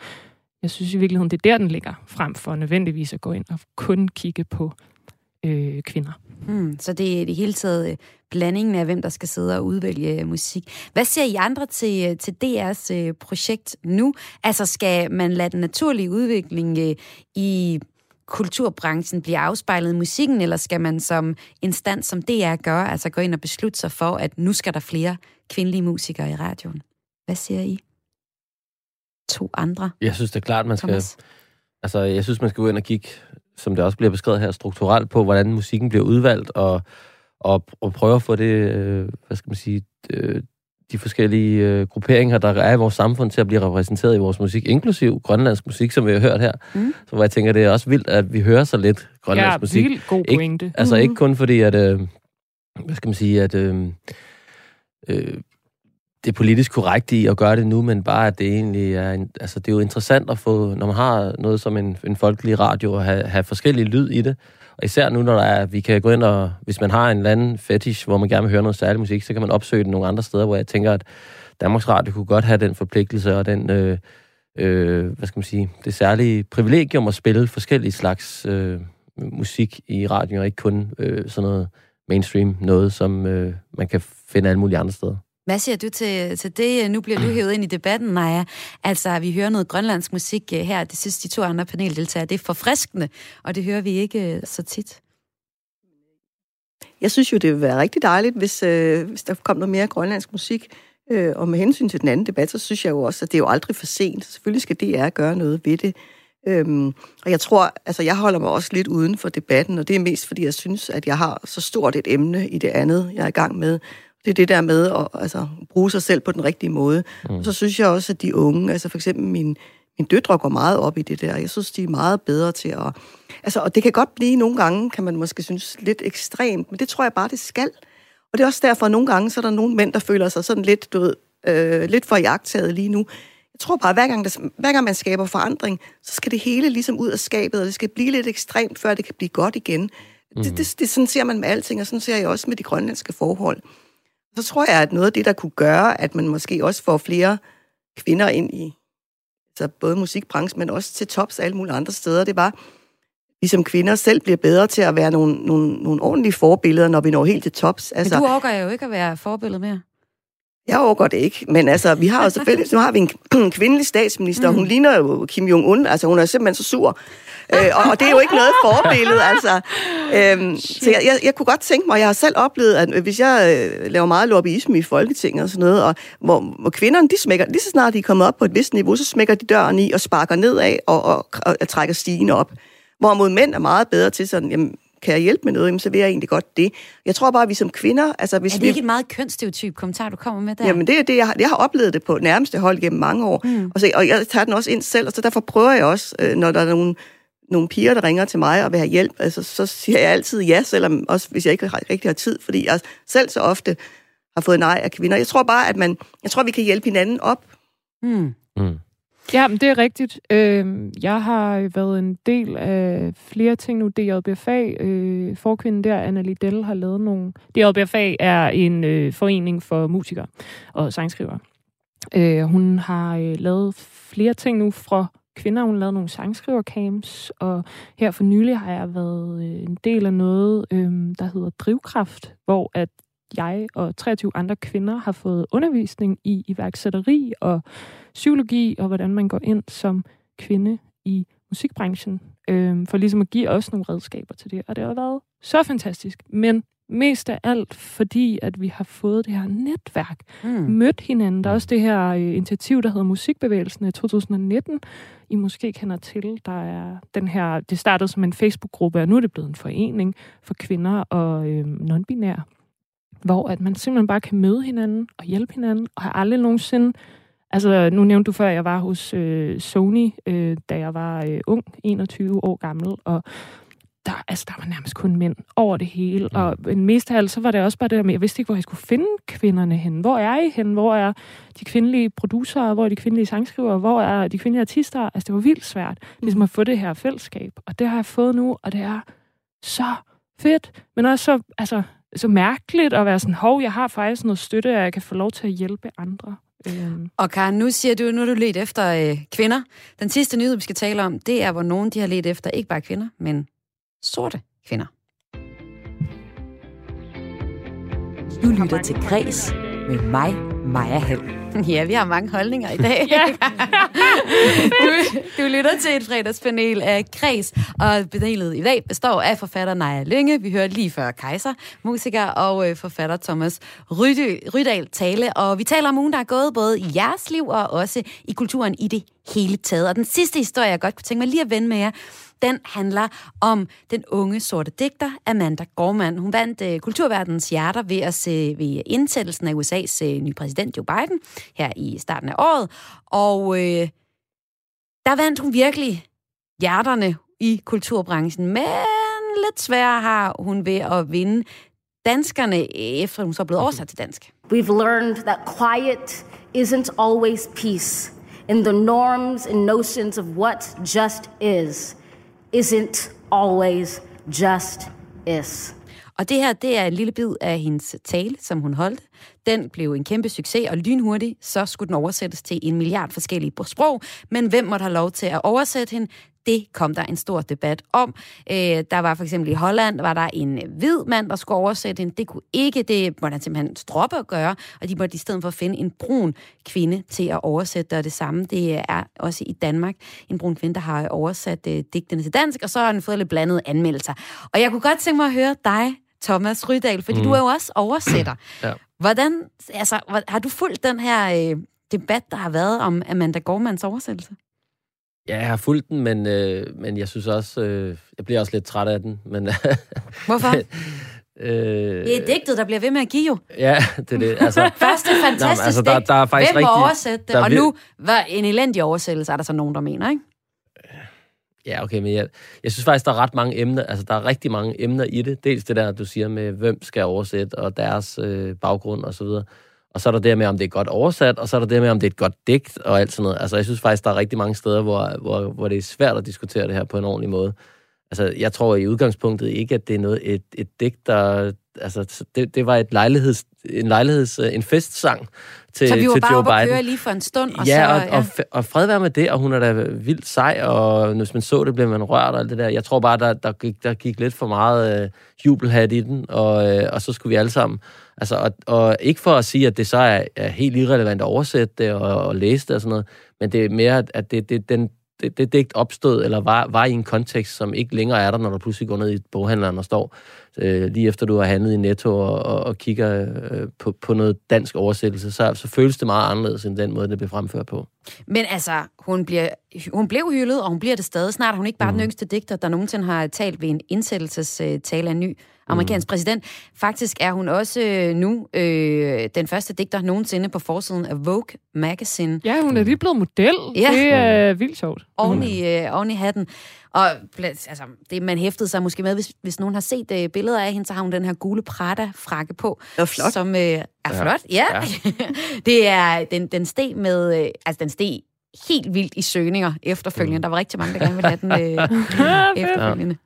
jeg synes i virkeligheden, det er der, den ligger, frem for nødvendigvis at gå ind og kun kigge på øh, kvinder. Hmm, så det er det hele taget øh, blandingen af, hvem der skal sidde og udvælge øh, musik. Hvad siger I andre til, øh, til DR's øh, projekt nu? Altså, skal man lade den naturlige udvikling øh, i kulturbranchen bliver afspejlet i musikken, eller skal man som instans som DR gør, altså gå ind og beslutte sig for, at nu skal der flere kvindelige musikere i radioen? Hvad siger I? To andre. Jeg synes, det er klart, man skal... Thomas? Altså, jeg synes, man skal gå ind og kigge, som det også bliver beskrevet her, strukturelt på, hvordan musikken bliver udvalgt, og, og, og prøve at få det, øh, hvad skal man sige, øh, de forskellige øh, grupperinger, der er i vores samfund, til at blive repræsenteret i vores musik, inklusiv grønlandsk musik, som vi har hørt her. Mm. Så hvor jeg tænker, det er også vildt, at vi hører så lidt grønlandsk Ja, musik. vildt god Ikke- pointe. Altså Mhm. ikke kun fordi, at, øh, hvad skal man sige, at øh, øh, det politisk korrekt i at gøre det nu, men bare, at det egentlig er, en, altså det er jo interessant at få, når man har noget som en, en folkelig radio, at have, have forskellige lyd i det. Og især nu, når der er, vi kan gå ind og, hvis man har en eller anden fetish, hvor man gerne vil høre noget særlig musik, så kan man opsøge den nogle andre steder, hvor jeg tænker, at Danmarks Radio kunne godt have den forpligtelse og den, øh, øh, hvad skal man sige, det særlige privilegium at spille forskellige slags øh, musik i radioen, og ikke kun øh, sådan noget mainstream, noget som øh, man kan finde alle mulige andre steder. Hvad siger du til, til det? Nu bliver du hævet ind i debatten, Naja. Altså, vi hører noget grønlandsk musik øh, her. Det synes de to andre paneldeltagere, det er forfriskende, og det hører vi ikke øh, så tit. Jeg synes jo, det ville være rigtig dejligt, hvis, øh, hvis der kom noget mere grønlandsk musik. Øh, og med hensyn til den anden debat, så synes jeg jo også, at det er jo aldrig for sent. Selvfølgelig skal DR gøre noget ved det. Øhm, og jeg tror, altså jeg holder mig også lidt uden for debatten, og det er mest fordi, jeg synes, at jeg har så stort et emne i det andet, jeg er i gang med. Det er det der med at altså, bruge sig selv på den rigtige måde. Mm. Og så synes jeg også, at de unge, altså for eksempel min, min døtre går meget op i det der. Jeg synes, de er meget bedre til at... Altså, og det kan godt blive nogle gange, kan man måske synes, lidt ekstremt, men det tror jeg bare, det skal. Og det er også derfor, at nogle gange, så er der nogle mænd, der føler sig sådan lidt, du ved, øh, lidt for jagttaget lige nu. Jeg tror bare, at hver gang, der, hver gang man skaber forandring, så skal det hele ligesom ud af skabet, og det skal blive lidt ekstremt, før det kan blive godt igen. Mm. Det, det, det, sådan ser man med alting, og sådan ser jeg også med de grønlandske forhold. Så tror jeg, at noget af det, der kunne gøre, at man måske også får flere kvinder ind i altså både musikbranchen, men også til tops og alle mulige andre steder, det var, vi som kvinder selv bliver bedre til at være nogle, nogle, nogle ordentlige forbilleder, når vi når helt til tops. Altså, Men du overgår jo ikke at være forbillede mere. Jeg overgår det ikke, men altså, vi har jo selvfølgelig, nu har vi en, kvindelig statsminister, mm. hun ligner jo Kim Jong-un, altså hun er simpelthen så sur. øh, og, og det er jo ikke noget forbillede, altså. Øhm, så jeg, jeg, jeg kunne godt tænke mig, jeg har selv oplevet, at hvis jeg øh, laver meget lobbyisme i Folketinget og sådan noget, og hvor, hvor kvinderne, de smækker, lige så snart de er kommet op på et vist niveau, så smækker de døren i og sparker nedad og, og, og, og trækker stigen op. Hvorimod mænd er meget bedre til sådan, jamen, kan jeg hjælpe med noget, jamen, så vil jeg egentlig godt det. Jeg tror bare, at vi som kvinder... Altså, hvis er det vi... ikke et meget kønsstereotyp kommentar, du kommer med der? Jamen, det er det, jeg har, jeg har oplevet det på nærmeste hold gennem mange år. Mm. Og, så, og jeg tager den også ind selv, og så derfor prøver jeg også, øh, når der er nogle, nogle piger, der ringer til mig og vil have hjælp, altså, så siger jeg altid ja, selvom også hvis jeg ikke rigtig har tid, fordi jeg selv så ofte har fået nej af kvinder. Jeg tror bare, at man, jeg tror, vi kan hjælpe hinanden op. Mm. Mm. Ja, men det er rigtigt. Øh, jeg har været en del af flere ting nu. DJBFA, øh, forkvinden der, Anna Liddell, har lavet nogle... DJBFA er en øh, forening for musikere og sangskrivere. Øh, hun har øh, lavet flere ting nu fra kvinder. Hun har lavet nogle sangskrivercamps, og her for nylig har jeg været øh, en del af noget, øh, der hedder Drivkraft, hvor at jeg og 23 andre kvinder har fået undervisning i iværksætteri og psykologi, og hvordan man går ind som kvinde i musikbranchen, øh, for ligesom at give os nogle redskaber til det. Og det har været så fantastisk, men mest af alt, fordi at vi har fået det her netværk, Mm. mødt hinanden. Der er også det her øh, initiativ, der hedder Musikbevægelsen i 2019, I måske kender til. Der er den her, det startede som en Facebook-gruppe, og nu er det blevet en forening for kvinder og øh, non-binære, hvor at man simpelthen bare kan møde hinanden og hjælpe hinanden, og har aldrig nogensinde Altså, nu nævnte du før, at jeg var hos øh, Sony, øh, da jeg var øh, ung, 21 år gammel, og der, altså, der var nærmest kun mænd over det hele. Og men mest af alt, så var det også bare det der med, jeg vidste ikke, hvor jeg skulle finde kvinderne hen. Hvor er I hen? Hvor er de kvindelige producer? Hvor er de kvindelige sangskrivere? Hvor er de kvindelige artister? Altså, det var vildt svært, ligesom at få det her fællesskab. Og det har jeg fået nu, og det er så fedt, men også så, altså, så mærkeligt at være sådan, hov, jeg har faktisk noget støtte, og jeg kan få lov til at hjælpe andre. Øhm, Og Karen, nu siger du, nu har du let efter øh, kvinder. Den sidste nyhed, vi skal tale om, det er, hvor nogen de har let efter ikke bare kvinder, men sorte kvinder. Du lytter til Græs med mig, Maja Hall. Ja, vi har mange holdninger i dag. Ja. du, du lytter til et fredagspanel af Kreds, og panelet i dag består af forfatter Naja Lynge, vi hørte lige før Kaiser, musiker, og øh, forfatter Thomas Rydal tale. Og vi taler om ugen, der er gået både i jeres liv og også i kulturen i det hele taget. Og den sidste historie, jeg godt kunne tænke mig lige at vende med jer, den handler om den unge sorte digter Amanda Gorman. Hun vandt uh, kulturverdens hjerter ved at se ved indsættelsen af USA's uh, nye præsident Joe Biden her i starten af året. Og uh, der vandt hun virkelig hjerterne i kulturbranchen, men lidt sværere har hun ved at vinde danskerne, efter hun så er blevet oversat til dansk. We've learned that quiet isn't always peace, and the norms and notions of what just is isn't always just is. Og det her, det er en lille bid af hendes tale, som hun holdt. Den blev en kæmpe succes, og lynhurtigt, så skulle den oversættes til en milliard forskellige sprog. Men hvem måtte have lov til at oversætte hende? Det kom der en stor debat om. Øh, der var for eksempel i Holland, var der en hvid mand, der skulle oversætte hende. Det kunne ikke, det måtte han simpelthen droppe at gøre, og de måtte i stedet for finde en brun kvinde til at oversætte og det samme. Det er også i Danmark en brun kvinde, der har oversat øh, digtene til dansk, og så har den fået lidt blandede anmeldelser. Og jeg kunne godt tænke mig at høre dig, Thomas Rydal, fordi mm. du er jo også oversætter. Ja. Hvordan, altså, har du fulgt den her øh, debat, der har været om Amanda Gormans oversættelse? Ja, jeg har fulgt den, men, øh, men jeg synes også, øh, jeg bliver også lidt træt af den. Men, Hvorfor? øh, Det er digtet, der bliver ved med at give jo. Ja, det er det. Altså, Først et fantastisk Nå, altså, der- der er faktisk Hvem rigtig- oversætte det? der er Og nu, var en elendig oversættelse, er der så nogen, der mener, ikke? Ja, okay, men jeg, jeg synes faktisk, der er ret mange emner, altså der er rigtig mange emner i det. Dels det der, du siger med, hvem skal oversætte, og deres øh, baggrund og så videre. Og så er der det med, om det er godt oversat, og så er der det med, om det er et godt digt og alt sådan noget. Altså jeg synes faktisk, der er rigtig mange steder, hvor, hvor, hvor det er svært at diskutere det her på en ordentlig måde. Altså jeg tror i udgangspunktet ikke, at det er noget, et, et digt, der... Altså det, det var et lejligheds, en lejligheds, en festsang til, Så vi var til bare Joe Biden. køre lige for en stund, og ja, så... og, og, f- og fred være med det, og hun er da vildt sej, og hvis man så det, blev man rørt og alt det der. Jeg tror bare, der, der, gik, der gik lidt for meget øh, jubelhat i den, og, øh, og så skulle vi alle sammen... Altså, og, og ikke for at sige, at det så er, er helt irrelevant at oversætte det og, og læse det og sådan noget, men det er mere, at det, det, den, det, det digt opstod, eller var, var i en kontekst, som ikke længere er der, når du pludselig går ned i boghandleren og står øh, lige efter du har handlet i Netto og, og, og kigger øh, på, på noget dansk oversættelse, så, så føles det meget anderledes end den måde, det blev fremført på. Men altså, hun, bliver, hun blev hyldet, og hun bliver det stadig. Snart er hun ikke bare mm. den yngste digter, der nogensinde har talt ved en indsættelsestale af en ny amerikansk mm. præsident. Faktisk er hun også øh, nu øh, den første digter nogensinde på forsiden af Vogue Magazine. Ja, hun er lige blevet model. Ja. Det er vildt sjovt. oven i, øh, oven i hatten. Og altså, det, man hæftede sig måske med, hvis, hvis nogen har set øh, billeder af hende, så har hun den her gule Prada-frakke på. Det var flot. Som øh, er flot, ja. ja. det er, den, den steg med, øh, altså den steg helt vildt i søgninger efterfølgende. Mm. Der var rigtig mange, der gerne ville have den øh, efterfølgende.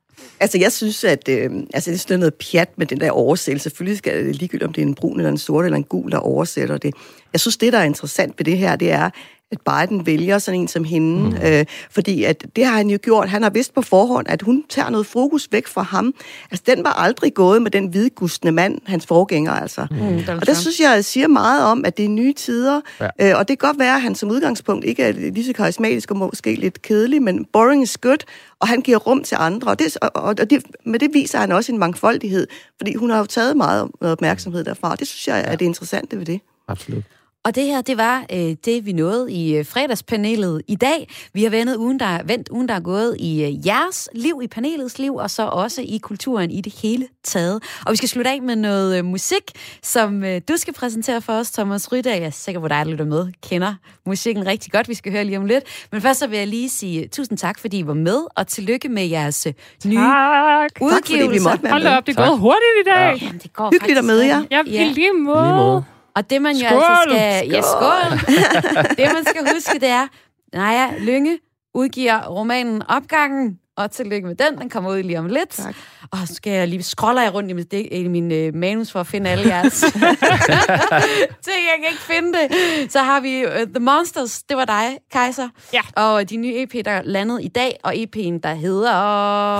Altså, jeg synes, at øh, altså, det er sådan noget pjat med den der oversættelse. Selvfølgelig skal det ligegyldigt, om det er en brun eller en sort eller en gul, der oversætter det. Jeg synes, det, der er interessant ved det her, det er, at Biden vælger sådan en som hende, mm. øh, fordi at det har han jo gjort. Han har vidst på forhånd, at hun tager noget fokus væk fra ham. Altså, den var aldrig gået med den hvidgustende mand, hans forgænger, altså. Mm. Donald Og det Trump. synes jeg siger meget om, at det er nye tider. Ja. Ja. Øh, og det kan godt være, at han som udgangspunkt ikke er lige så karismatisk og måske lidt kedelig, men boring is good, og han giver rum til andre. Og det, og, og det, med det viser han også en mangfoldighed, fordi hun har jo taget meget opmærksomhed derfra. Det synes jeg er det interessante ved det. Absolut. Og det her, det var øh, det, vi nåede i øh, fredagspanelet i dag. Vi har vendt ugen, der, vendt ugen, der er gået i øh, jeres liv, i panelets liv, og så også i kulturen i det hele taget. Og vi skal slutte af med noget øh, musik, som øh, du skal præsentere for os, Thomas Rydag. Jeg er sikker på, at dig, der lytter med, kender musikken rigtig godt. Vi skal høre lige om lidt. Men først så vil jeg lige sige tusind tak, fordi I var med, og tillykke med jeres øh, nye Tak. fordi vi måtte være Hold da op, det Tak. gået hurtigt i dag. Jamen, det går Hyggeligt at møde jer. Ja, i lige måde. Lige måde. Og det man jo Skål! altså skal... Ja, skål! det man skal huske, det er, Naja Lynge udgiver romanen Opgangen, Og tillykke med den. Den kommer ud lige om lidt. Tak. Og så skal jeg lige scroller jeg rundt i min, i min øh, manus for at finde alle jeres ting. Jeg kan ikke finde det. Så har vi uh, The Monsters. Det var dig, Kaiser. Ja. Og de nye EP, der landede i dag. Og EP'en, der hedder...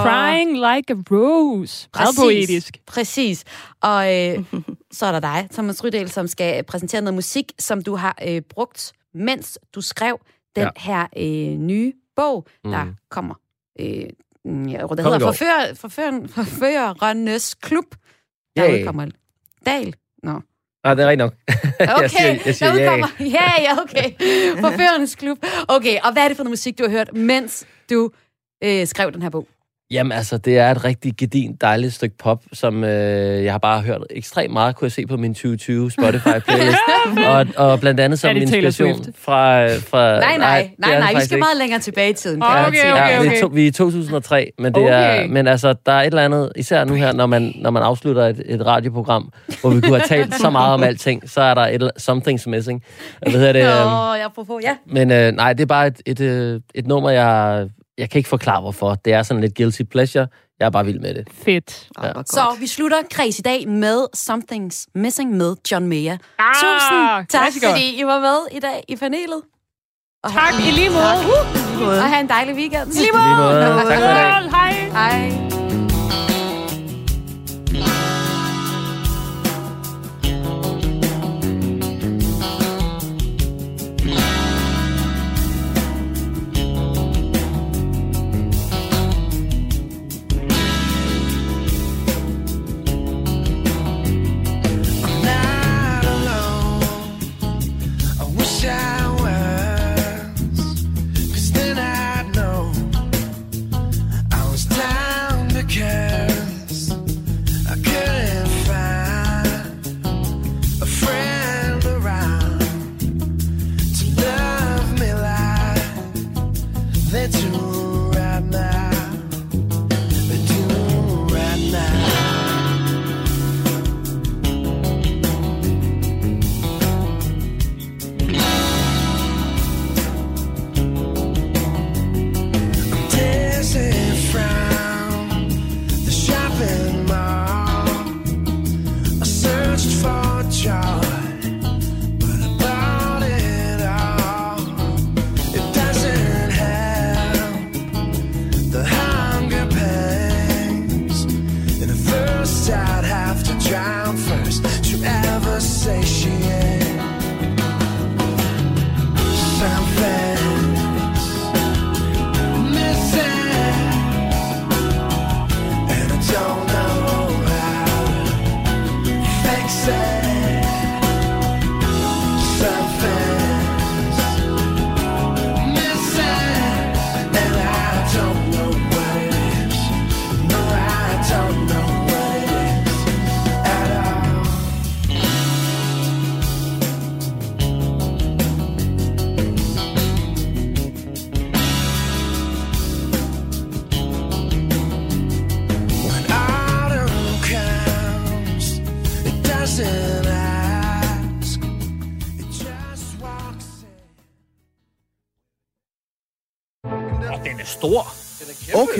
Crying like a rose. Meget poetisk. Præcis. Og øh, så er der dig, Thomas Rydal, som skal præsentere noget musik, som du har øh, brugt, mens du skrev den Ja. her øh, nye bog, der Mm. kommer. Øh, ja, i hedder. Forfører, Forfører, Forførernes Klub. Der Yay. udkommer Dal. Nå. Ah, det er rigtigt nok. Okay, jeg siger, jeg siger der ja. udkommer. Ja, ja, okay. Forførernes Klub. Okay, og hvad er det for noget musik, du har hørt, mens du øh, skrev den her bog? Jamen altså, det er et rigtig gedint, dejligt stykke pop, som øh, jeg har bare hørt ekstremt meget, kunne jeg se på min 2020 Spotify-playlist. og, og blandt andet som Er det inspiration fra... fra Nej, nej, det nej, er det nej, vi skal ikke. meget længere tilbage i tiden. Okay, se. okay, Ja, okay. vi, er to, vi er i 2003, men, det er, Okay. men altså, der er et eller andet, især nu her, når man, når man afslutter et, et radioprogram, hvor vi kunne have talt så meget om alting, så er der et, something's missing. Hvad hedder det? Nå, jeg apropos, ja. Men øh, nej, det er bare et, et, øh, et nummer, jeg, jeg kan ikke forklare, hvorfor. Det er sådan lidt guilty pleasure. Jeg er bare vild med det. Fedt. Oh, ja. Så vi slutter kreds i dag med Something's Missing med John Mayer. Ah, Tusind tak, klassiker. fordi I var med i dag i panelet. Og Tak, i lige måde. Og have en dejlig weekend. I lige Lige måde. Tak for i dag. Hej. Hej.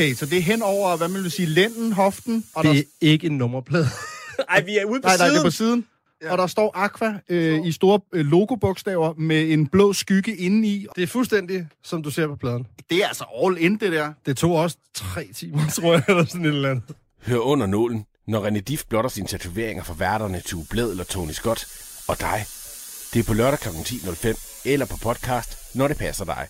Okay, så det er hen over, hvad man vil sige, lænden, hoften, og der, Det er ikke en nummerplade. Ej, vi er ude på nej, nej, siden. det er på siden. Ja. Og der står Aqua øh, i store øh, logobogstaver med en blå skygge indeni. Det er fuldstændig, som du ser på pladen. Det er altså all in, det der. Det tog også tre timer, tror jeg, eller sådan et eller andet. Hør under nålen, når René Diff blotter sine tatoveringer for værterne Tue Bled eller Tony Scott og dig. Det er på lørdag kl. 10.05 eller på podcast, når det passer dig.